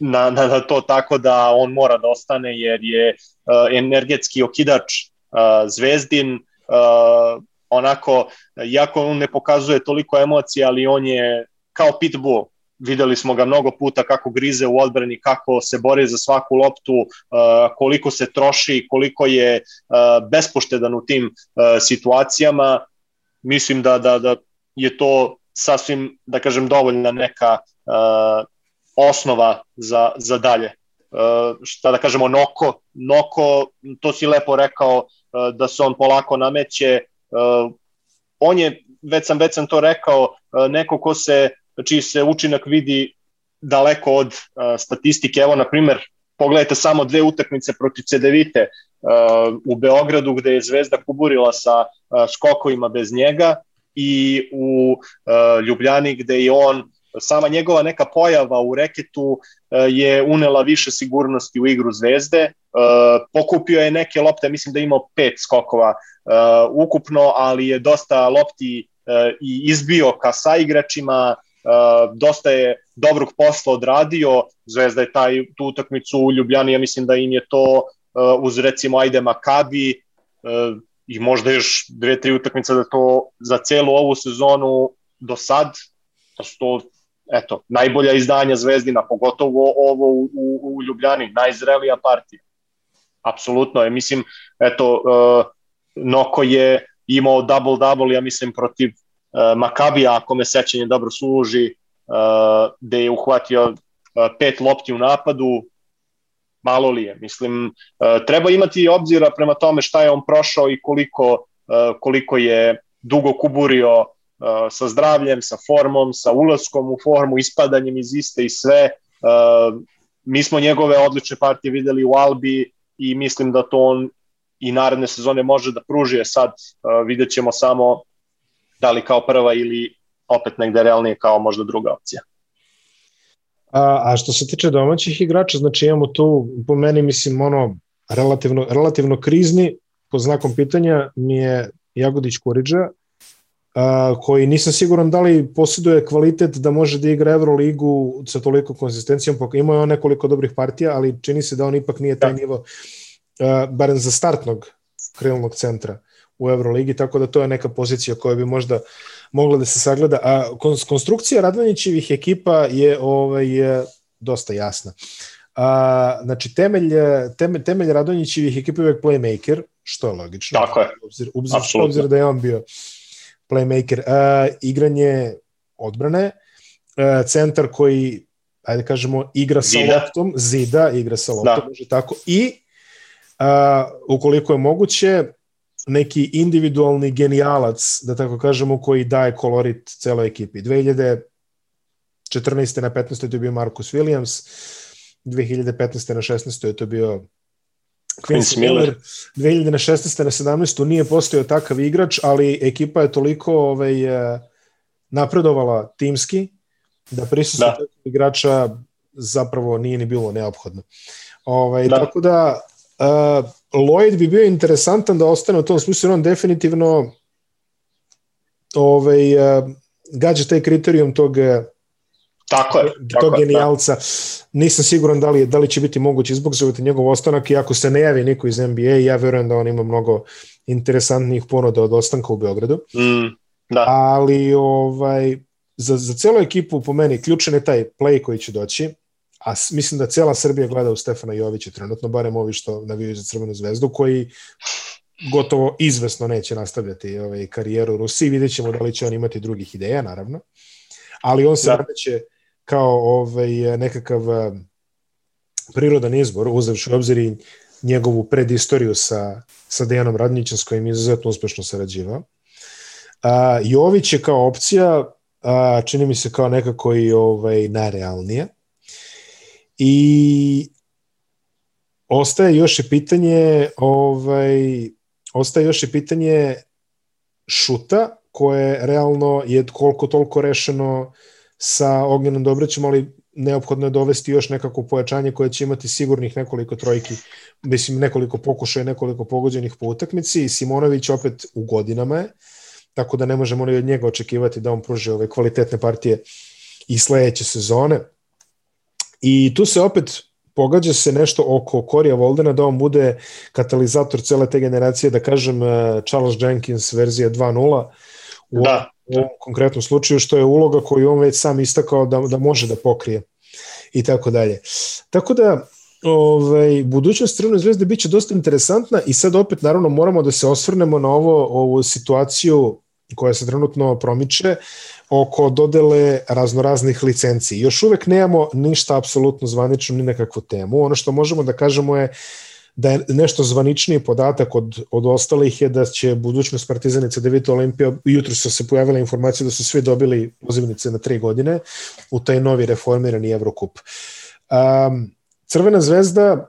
na, na, na to tako da on mora da ostane jer je uh, energetski okidač uh, Zvezdin uh, onako, jako on ne pokazuje toliko emocija, ali on je kao pitbull, videli smo ga mnogo puta kako grize u odbrani, kako se bori za svaku loptu, uh, koliko se troši, koliko je uh, bespoštedan u tim uh, situacijama. Mislim da, da, da je to sasvim, da kažem, dovoljna neka osnova za, za dalje. Šta da kažemo, Noko, Noko, to si lepo rekao, da se on polako nameće. On je, već sam, već sam to rekao, neko ko se, čiji se učinak vidi daleko od uh, statistike. Evo, na primer, pogledajte samo dve utakmice protiv Cedevite uh, u Beogradu gde je Zvezda kuburila sa uh, skokovima bez njega i u uh, Ljubljani gde je on sama njegova neka pojava u reketu e, je unela više sigurnosti u igru Zvezde. E, pokupio je neke lopte, mislim da je imao pet skokova e, ukupno, ali je dosta lopti i izbio ka saigračima, dosta je dobrog posla odradio. Zvezda je taj, tu utakmicu u Ljubljani, ja mislim da im je to uz recimo ajde Makabi i možda još dve, tri utakmice da to za celu ovu sezonu do sad, da su to eto, najbolja izdanja Zvezdina, pogotovo ovo u, u, u Ljubljani, najzrelija partija. Apsolutno je, mislim, eto, uh, Noko je imao double-double, ja mislim, protiv uh, Makabija, ako me sećanje dobro služi, uh, gde je uhvatio uh, pet lopti u napadu, malo li je. Mislim, treba imati obzira prema tome šta je on prošao i koliko, koliko je dugo kuburio sa zdravljem, sa formom, sa ulaskom u formu, ispadanjem iz iste i sve. Mi smo njegove odlične partije videli u Albi i mislim da to on i naredne sezone može da pruži. Sad vidjet ćemo samo da li kao prva ili opet negde realnije kao možda druga opcija. A, a što se tiče domaćih igrača, znači imamo tu, po meni mislim, ono, relativno, relativno krizni, po znakom pitanja mi je Jagodić Kuriđa, koji nisam siguran da li posjeduje kvalitet da može da igra Euroligu sa toliko konsistencijom, ima je on nekoliko dobrih partija, ali čini se da on ipak nije taj da. nivo, uh, barem za startnog krilnog centra u Euroligi, tako da to je neka pozicija koja bi možda mogla da se sagleda. A konstrukcija Radvanjićevih ekipa je ovaj, dosta jasna. A, znači, temelj, temelj, temelj Radonjićevih ekipa je uvek playmaker, što je logično. Tako je. Obzir, obzir, obzir da je on bio playmaker. Uh, igranje odbrane, uh, centar koji, ajde kažemo, igra sa zida. loptom, zida, igra sa loptom, da. može tako, i uh, ukoliko je moguće, neki individualni genijalac, da tako kažemo, koji daje kolorit celoj ekipi. 2014. na 15. je to bio Marcus Williams, 2015. na 16. je to bio Quincy Miller. 2016. na 17. nije postojao takav igrač, ali ekipa je toliko ovaj, e, napredovala timski da prisustvo da. igrača zapravo nije ni bilo neophodno. Ovaj, da. Tako da uh, Lloyd bi bio interesantan da ostane u tom smislu, on definitivno ovaj, uh, gađa taj kriterijum tog Tako je. Tako tog da. genijalca. Da. Nisam siguran da li, da li će biti moguće izbogzovati njegov ostanak i ako se ne javi niko iz NBA, ja verujem da on ima mnogo interesantnih ponuda od ostanka u Beogradu. Mm, da. Ali ovaj, za, za celu ekipu po meni ključan je taj play koji će doći, a mislim da cela Srbija gleda u Stefana Jovića trenutno, barem ovi što navijaju za Crvenu zvezdu, koji gotovo izvesno neće nastavljati ovaj, karijeru u Rusiji. Vidjet ćemo da li će on imati drugih ideja, naravno. Ali on se da. nameće kao ovaj, nekakav prirodan izbor, uzavši obzir i njegovu predistoriju sa, sa Dejanom Radnićem s kojim je izuzetno uspešno sarađivao. A, Jović je kao opcija, a, čini mi se kao nekako i ovaj, najrealnije. I ostaje još i pitanje ovaj, ostaje još i pitanje šuta koje realno je koliko toliko rešeno sa Ognjenom Dobrećem, ali neophodno je dovesti još nekako pojačanje koje će imati sigurnih nekoliko trojki, mislim nekoliko pokušaja, nekoliko pogođenih po utakmici i Simonović opet u godinama je, tako da ne možemo ni od njega očekivati da on pruži ove kvalitetne partije i sledeće sezone. I tu se opet pogađa se nešto oko Korija Voldena da on bude katalizator cele te generacije, da kažem eh, Charles Jenkins verzija 2.0 u, da. ovom konkretnom slučaju, što je uloga koju on već sam istakao da, da može da pokrije i tako dalje. Tako da, ovaj, budućnost Crvene zvezde biće dosta interesantna i sad opet naravno moramo da se osvrnemo na ovo, ovu situaciju koja se trenutno promiče oko dodele raznoraznih licenci. Još uvek nemamo ništa apsolutno zvanično ni nekakvu temu. Ono što možemo da kažemo je da je nešto zvaničniji podatak od, od ostalih je da će budućnost Partizanica Devita Olimpija, jutro su se pojavila informacija da su svi dobili pozivnice na tri godine u taj novi reformirani Evrokup. Um, Crvena zvezda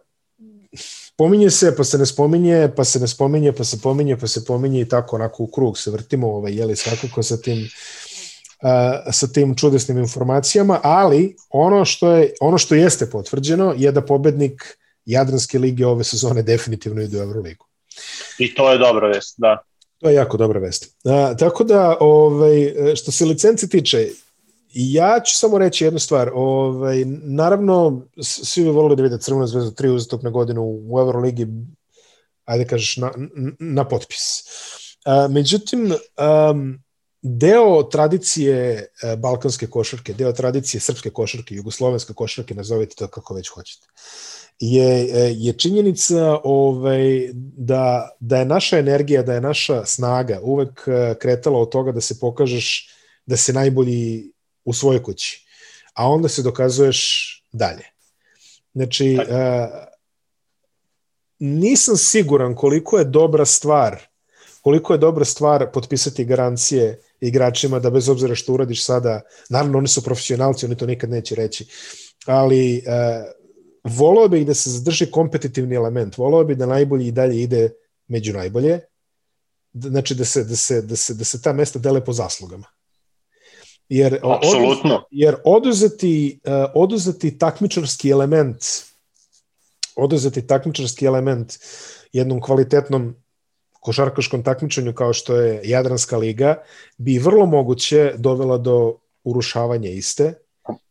pominje se, pa se ne spominje, pa se ne spominje, pa se pominje, pa se pominje i tako onako u krug se vrtimo, ovaj, jeli svakako sa tim uh, sa tim čudesnim informacijama, ali ono što je ono što jeste potvrđeno je da pobednik Jadranske lige ove sezone definitivno ide u Euroligu. I to je dobra vest, da. To je jako dobra vest. A, tako da, ovaj, što se licence tiče, ja ću samo reći jednu stvar. Ovaj, naravno, svi bi volili da vide Crvenu zvezdu tri uzastopne godine u Euroligi, ajde kažeš, na, na potpis. A, međutim, um, deo tradicije balkanske košarke, deo tradicije srpske košarke, jugoslovenske košarke, nazovite to kako već hoćete je, e, je činjenica ovaj, da, da je naša energija, da je naša snaga uvek e, kretala od toga da se pokažeš da se najbolji u svojoj kući, a onda se dokazuješ dalje. Znači, uh, nisam siguran koliko je dobra stvar, koliko je dobra stvar potpisati garancije igračima da bez obzira što uradiš sada, naravno oni su profesionalci, oni to nikad neće reći, ali uh, volao bih da se zadrži kompetitivni element, volao bih da najbolji i dalje ide među najbolje, znači da se, da se, da se, da se ta mesta dele po zaslugama. Jer, Apsolutno. Oduz, jer oduzeti, uh, oduzeti takmičarski element oduzeti takmičarski element jednom kvalitetnom košarkaškom takmičenju kao što je Jadranska liga bi vrlo moguće dovela do urušavanja iste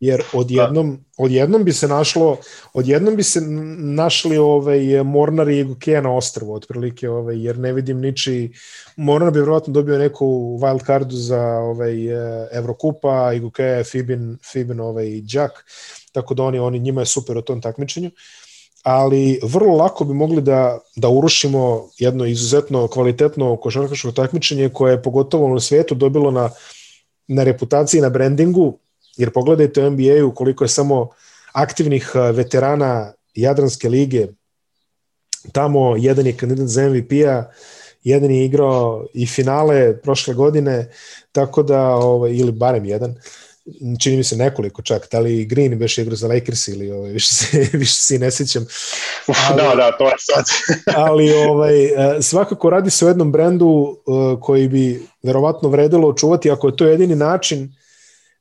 jer odjednom, da. odjednom bi se našlo, odjednom bi se našli ovaj, Mornar i Egukeja na ostrvu, otprilike, ovaj, jer ne vidim niči, Mornar bi vjerojatno dobio neku wild cardu za ovaj, Evrokupa, Egukeja Fibin, Fibin ovaj, Jack, tako da oni, oni, njima je super u tom takmičenju ali vrlo lako bi mogli da, da urušimo jedno izuzetno kvalitetno košarkaško takmičenje koje je pogotovo na svetu dobilo na, na reputaciji, na brandingu, Jer pogledajte u NBA-u koliko je samo aktivnih veterana Jadranske lige. Tamo jedan je kandidat za MVP-a, jedan je igrao i finale prošle godine, tako da, ovaj, ili barem jedan, čini mi se nekoliko čak, da li Green beš igrao za Lakers ili ovaj, više, se, više se ne sećam. Ali, da, da, to je sad. ali ovaj, svakako radi se o jednom brendu koji bi verovatno vredilo očuvati ako je to jedini način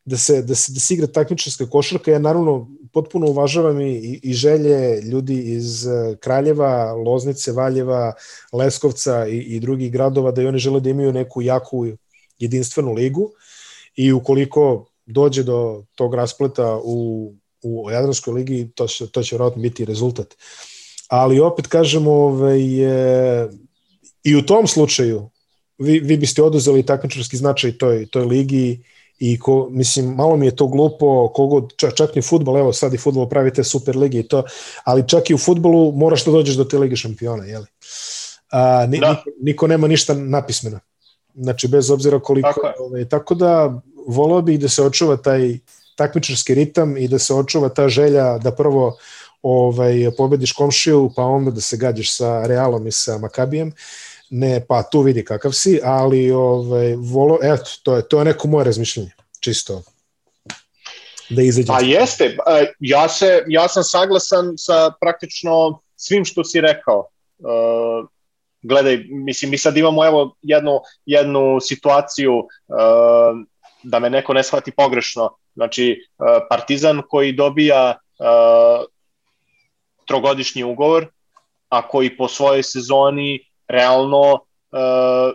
da se, da se, da se igra takmičarska košarka. Ja naravno potpuno uvažavam i, i želje ljudi iz e, Kraljeva, Loznice, Valjeva, Leskovca i, i drugih gradova da i oni žele da imaju neku jaku jedinstvenu ligu i ukoliko dođe do tog raspleta u, u Jadranskoj ligi, to će, to će vjerojatno biti rezultat. Ali opet kažemo, ovaj, e, i u tom slučaju vi, vi biste oduzeli takmičarski značaj toj, toj ligi i ko, mislim, malo mi je to glupo, kogod, čak, čak ni futbol, evo sad i futbol pravite super ligi i to, ali čak i u futbolu moraš da dođeš do te lige šampiona, jeli? A, ni, da. niko, niko nema ništa napismeno. Znači, bez obzira koliko... Tako, ovaj, tako da, volao bih da se očuva taj takmičarski ritam i da se očuva ta želja da prvo ovaj, pobediš komšiju, pa onda da se gađaš sa Realom i sa Makabijem ne, pa tu vidi kakav si, ali ovaj, volo, eto, to je, to je neko moje razmišljenje, čisto da izađe. A jeste, ja, se, ja sam saglasan sa praktično svim što si rekao. Uh, gledaj, mislim, mi sad imamo evo jednu, jednu situaciju uh, da me neko ne shvati pogrešno. Znači, uh, Partizan koji dobija uh, trogodišnji ugovor, a koji po svojoj sezoni realno uh,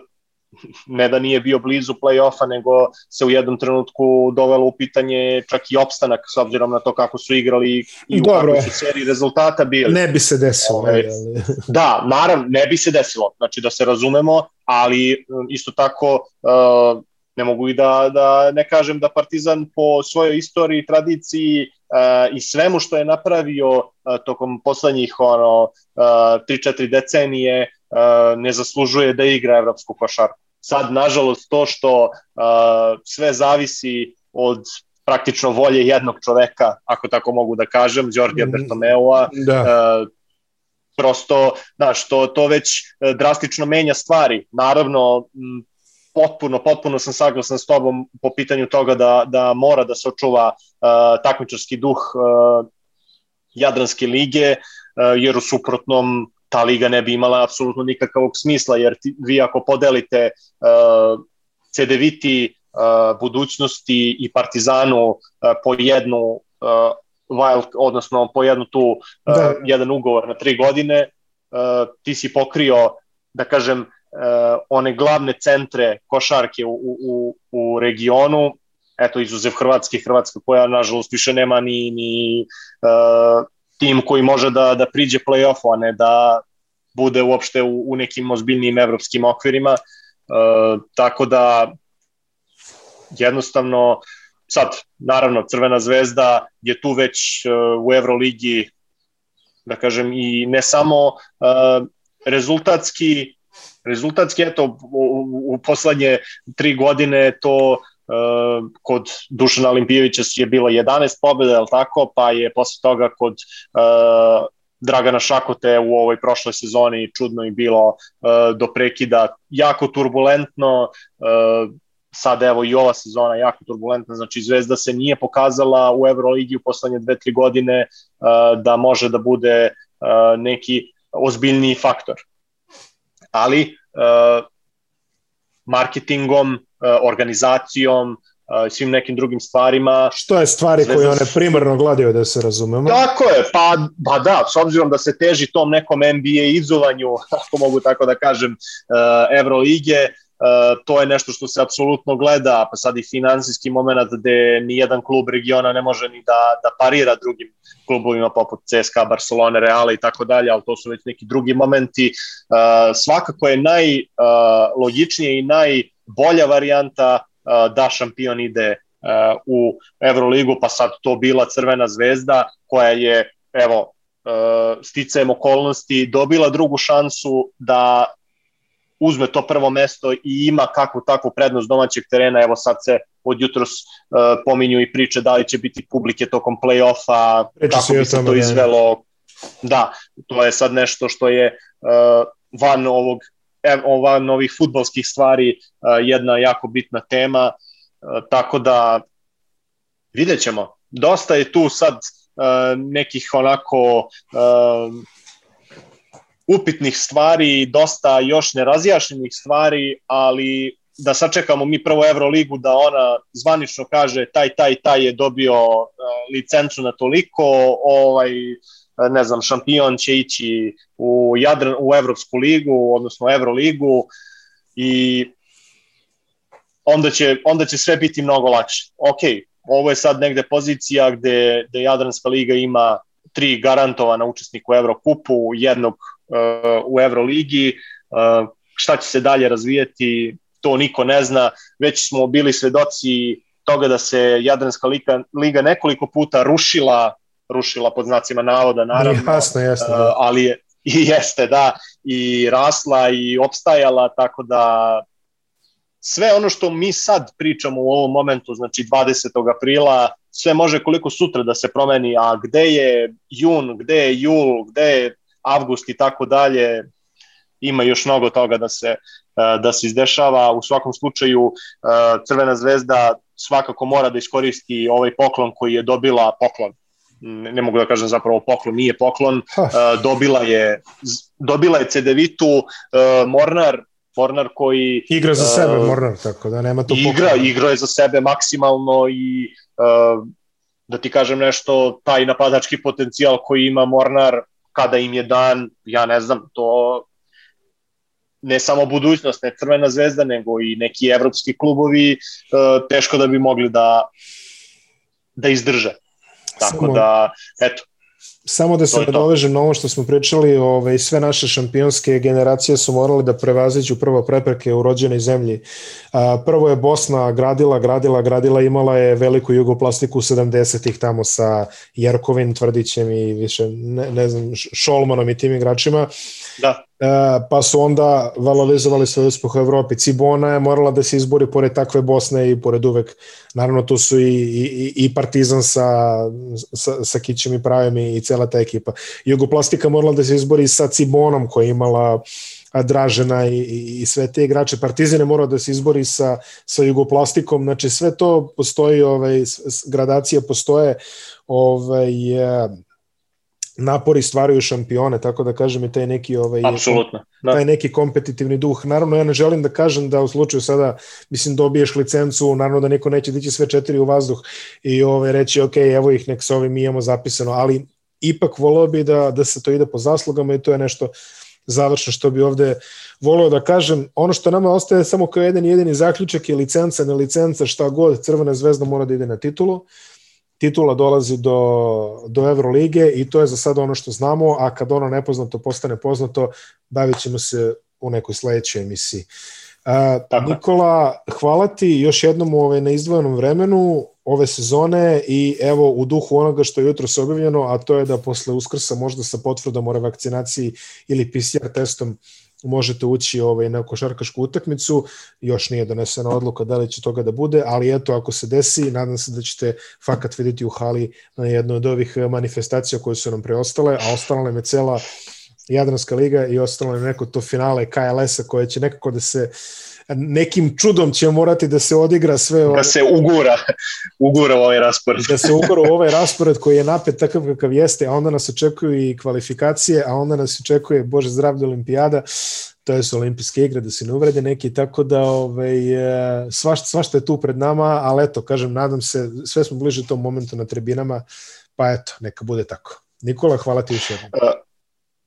ne da nije bio blizu play-offa, nego se u jednom trenutku dovelo u pitanje čak i opstanak s obzirom na to kako su igrali i u Dobro. su seriji rezultata bili. Ne bi se desilo. Ove, ovaj, da, naravno, ne bi se desilo, znači da se razumemo, ali isto tako uh, ne mogu i da, da ne kažem da Partizan po svojoj istoriji, tradiciji uh, i svemu što je napravio tokom poslednjih ono, uh, 3-4 decenije ne zaslužuje da igra evropsku košarku. Sad, nažalost, to što uh, sve zavisi od praktično volje jednog čoveka, ako tako mogu da kažem, Đorđa mm, Bertomeua, da. Uh, prosto, znaš, to, to već drastično menja stvari. Naravno, potpuno, potpuno sam saglasan s tobom po pitanju toga da, da mora da se očuva uh, takmičarski duh uh, Jadranske lige, uh, jer u suprotnom ta liga ne bi imala apsolutno nikakvog smisla, jer ti, vi ako podelite uh, CDViti, uh, budućnosti i Partizanu uh, po jednu uh, wild, odnosno po jednu tu uh, da. jedan ugovor na tri godine, uh, ti si pokrio, da kažem, uh, one glavne centre košarke u, u, u regionu, eto izuzev Hrvatske, Hrvatska koja nažalost više nema ni, ni uh, tim koji može da, da priđe play-offu, a ne da bude uopšte u, u nekim ozbiljnijim evropskim okvirima. E, tako da jednostavno sad, naravno, Crvena zvezda je tu već uh, u Euroligi, da kažem, i ne samo uh, rezultatski, rezultatski, eto, u, u poslednje tri godine to kod Dušana Olimpijevića je bilo 11 pobjeda, je tako, pa je posle toga kod uh, Dragana Šakote u ovoj prošloj sezoni čudno i bilo uh, do prekida jako turbulentno, sad evo i ova sezona jako turbulentna, znači Zvezda se nije pokazala u Euroligi u poslednje dve, tri godine da može da bude neki ozbiljniji faktor. Ali marketingom, organizacijom, svim nekim drugim stvarima. Što je stvari koje one primarno gledaju da se razumemo? Tako je, pa, pa da, s obzirom da se teži tom nekom NBA izovanju, ako mogu tako da kažem, uh, Evrolige, to je nešto što se apsolutno gleda, pa sad i finansijski moment gde ni jedan klub regiona ne može ni da, da parira drugim klubovima poput CSKA, Barcelona, Reala i tako dalje, ali to su već neki drugi momenti. Svakako je najlogičnije i najbolja varijanta da šampion ide u Euroligu, pa sad to bila Crvena zvezda koja je, evo, sticajem okolnosti dobila drugu šansu da uzme to prvo mesto i ima kakvu takvu prednost domaćeg terena, evo sad se od jutros uh, pominju i priče da li će biti publike tokom play-offa, kako bi se to da izvelo. Da, to je sad nešto što je uh, van ovog ova novih futbalskih stvari jedna jako bitna tema, tako da vidjet ćemo. Dosta je tu sad nekih onako upitnih stvari, dosta još nerazjašnjenih stvari, ali da sačekamo mi prvo Euroligu da ona zvanično kaže taj, taj, taj je dobio uh, licencu na toliko, ovaj, ne znam, šampion će ići u, Jadran, u Evropsku ligu, odnosno Euroligu i onda će, onda će sve biti mnogo lakše. Ok, ovo je sad negde pozicija gde, gde Jadranska liga ima tri garantovana učesnika u Evrokupu, jednog uh, u Euroligi, uh, šta će se dalje razvijeti, to niko ne zna, već smo bili svedoci toga da se Jadranska liga, liga nekoliko puta rušila, rušila pod znacima navoda, naravno, jasno, jasno, da. Uh, ali je, i jeste, da, i rasla i opstajala, tako da sve ono što mi sad pričamo u ovom momentu, znači 20. aprila, sve može koliko sutra da se promeni, a gde je jun, gde je jul, gde je avgust i tako dalje, ima još mnogo toga da se, e, da se izdešava. U svakom slučaju e, Crvena zvezda svakako mora da iskoristi ovaj poklon koji je dobila poklon ne mogu da kažem zapravo poklon, nije poklon, uh, dobila je dobila je Cedevitu, uh, Mornar, Mornar koji... Igra za sebe uh, Mornar, tako da nema to Igra, poklon. igra je za sebe maksimalno i uh, da ti kažem nešto, taj napadački potencijal koji ima Mornar kada im je dan, ja ne znam, to ne samo budućnost, ne Crvena zvezda, nego i neki evropski klubovi, teško da bi mogli da da izdrže. Tako da, eto, Samo da se nadovežem na ovo što smo pričali, ovaj, sve naše šampionske generacije su morale da prevaziđu prvo prepreke u rođenoj zemlji. A, prvo je Bosna gradila, gradila, gradila, imala je veliku jugoplastiku 70-ih tamo sa Jerkovin, Tvrdićem i više, ne, ne znam, Šolmanom i tim igračima. Da. Pa su onda valorizovali svoj uspeh u Evropi. Cibona je morala da se izbori pored takve Bosne i pored uvek, naravno tu su i, i, i Partizan sa, sa, sa Kićem i Pravim i cela ta ekipa. Jugoplastika morala da se izbori sa Cibonom koja je imala Dražena i, i, i sve te igrače. Partizan je morao da se izbori sa, sa Jugoplastikom, znači sve to postoji, ovaj, gradacija postoje, ovaj, napori stvaraju šampione, tako da kažem i taj neki ovaj Apsolutno. Da. taj neki kompetitivni duh. Naravno ja ne želim da kažem da u slučaju sada mislim dobiješ licencu, naravno da niko neće dići sve četiri u vazduh i ovaj reći ok, evo ih nek se ovi mi imamo zapisano, ali ipak voleo bi da da se to ide po zaslugama i to je nešto završno što bi ovde voleo da kažem. Ono što nama ostaje samo kao jedan jedini zaključak je licenca, ne licenca, šta god, Crvena zvezda mora da ide na titulu. Titula dolazi do, do Evrolige i to je za sada ono što znamo, a kad ono nepoznato postane poznato, bavit ćemo se u nekoj sledećoj emisiji. Uh, Nikola, hvala ti još jednom ovaj, na izdvojenom vremenu ove sezone i evo u duhu onoga što je jutro se objavljeno, a to je da posle uskrsa možda sa potvrdom o revakcinaciji ili PCR testom možete ući ovaj, na košarkašku utakmicu, još nije donesena odluka da li će toga da bude, ali eto, ako se desi, nadam se da ćete fakat vidjeti u hali na jednoj od ovih manifestacija koje su nam preostale, a ostala nam je cela Jadranska liga i ostalo nam neko to finale KLS-a koje će nekako da se nekim čudom će morati da se odigra sve ovo. Da se ugura, ugura ovaj raspored. da se ugura ovaj raspored koji je napet takav kakav jeste, a onda nas očekuju i kvalifikacije, a onda nas očekuje, bože zdravlje, olimpijada, to je su olimpijske igre, da se ne uvrede neki, tako da ovaj, svašta, svašta je tu pred nama, ali eto, kažem, nadam se, sve smo bliže tom momentu na tribinama, pa eto, neka bude tako. Nikola, hvala ti još jednom.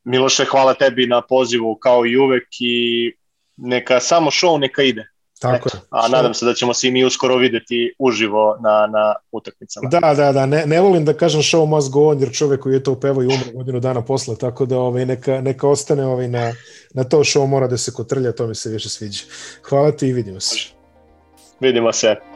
Miloše, hvala tebi na pozivu kao i uvek i neka samo show neka ide. Tako je. A nadam se da ćemo se i mi uskoro videti uživo na, na utakmicama. Da, da, da, ne, ne volim da kažem show must go on, jer čovek koji je to upevao i umre godinu dana posle, tako da ovaj, neka, neka ostane ovaj, na, na to show mora da se kotrlja, to mi se više sviđa. Hvala ti i vidimo se. Vidimo se.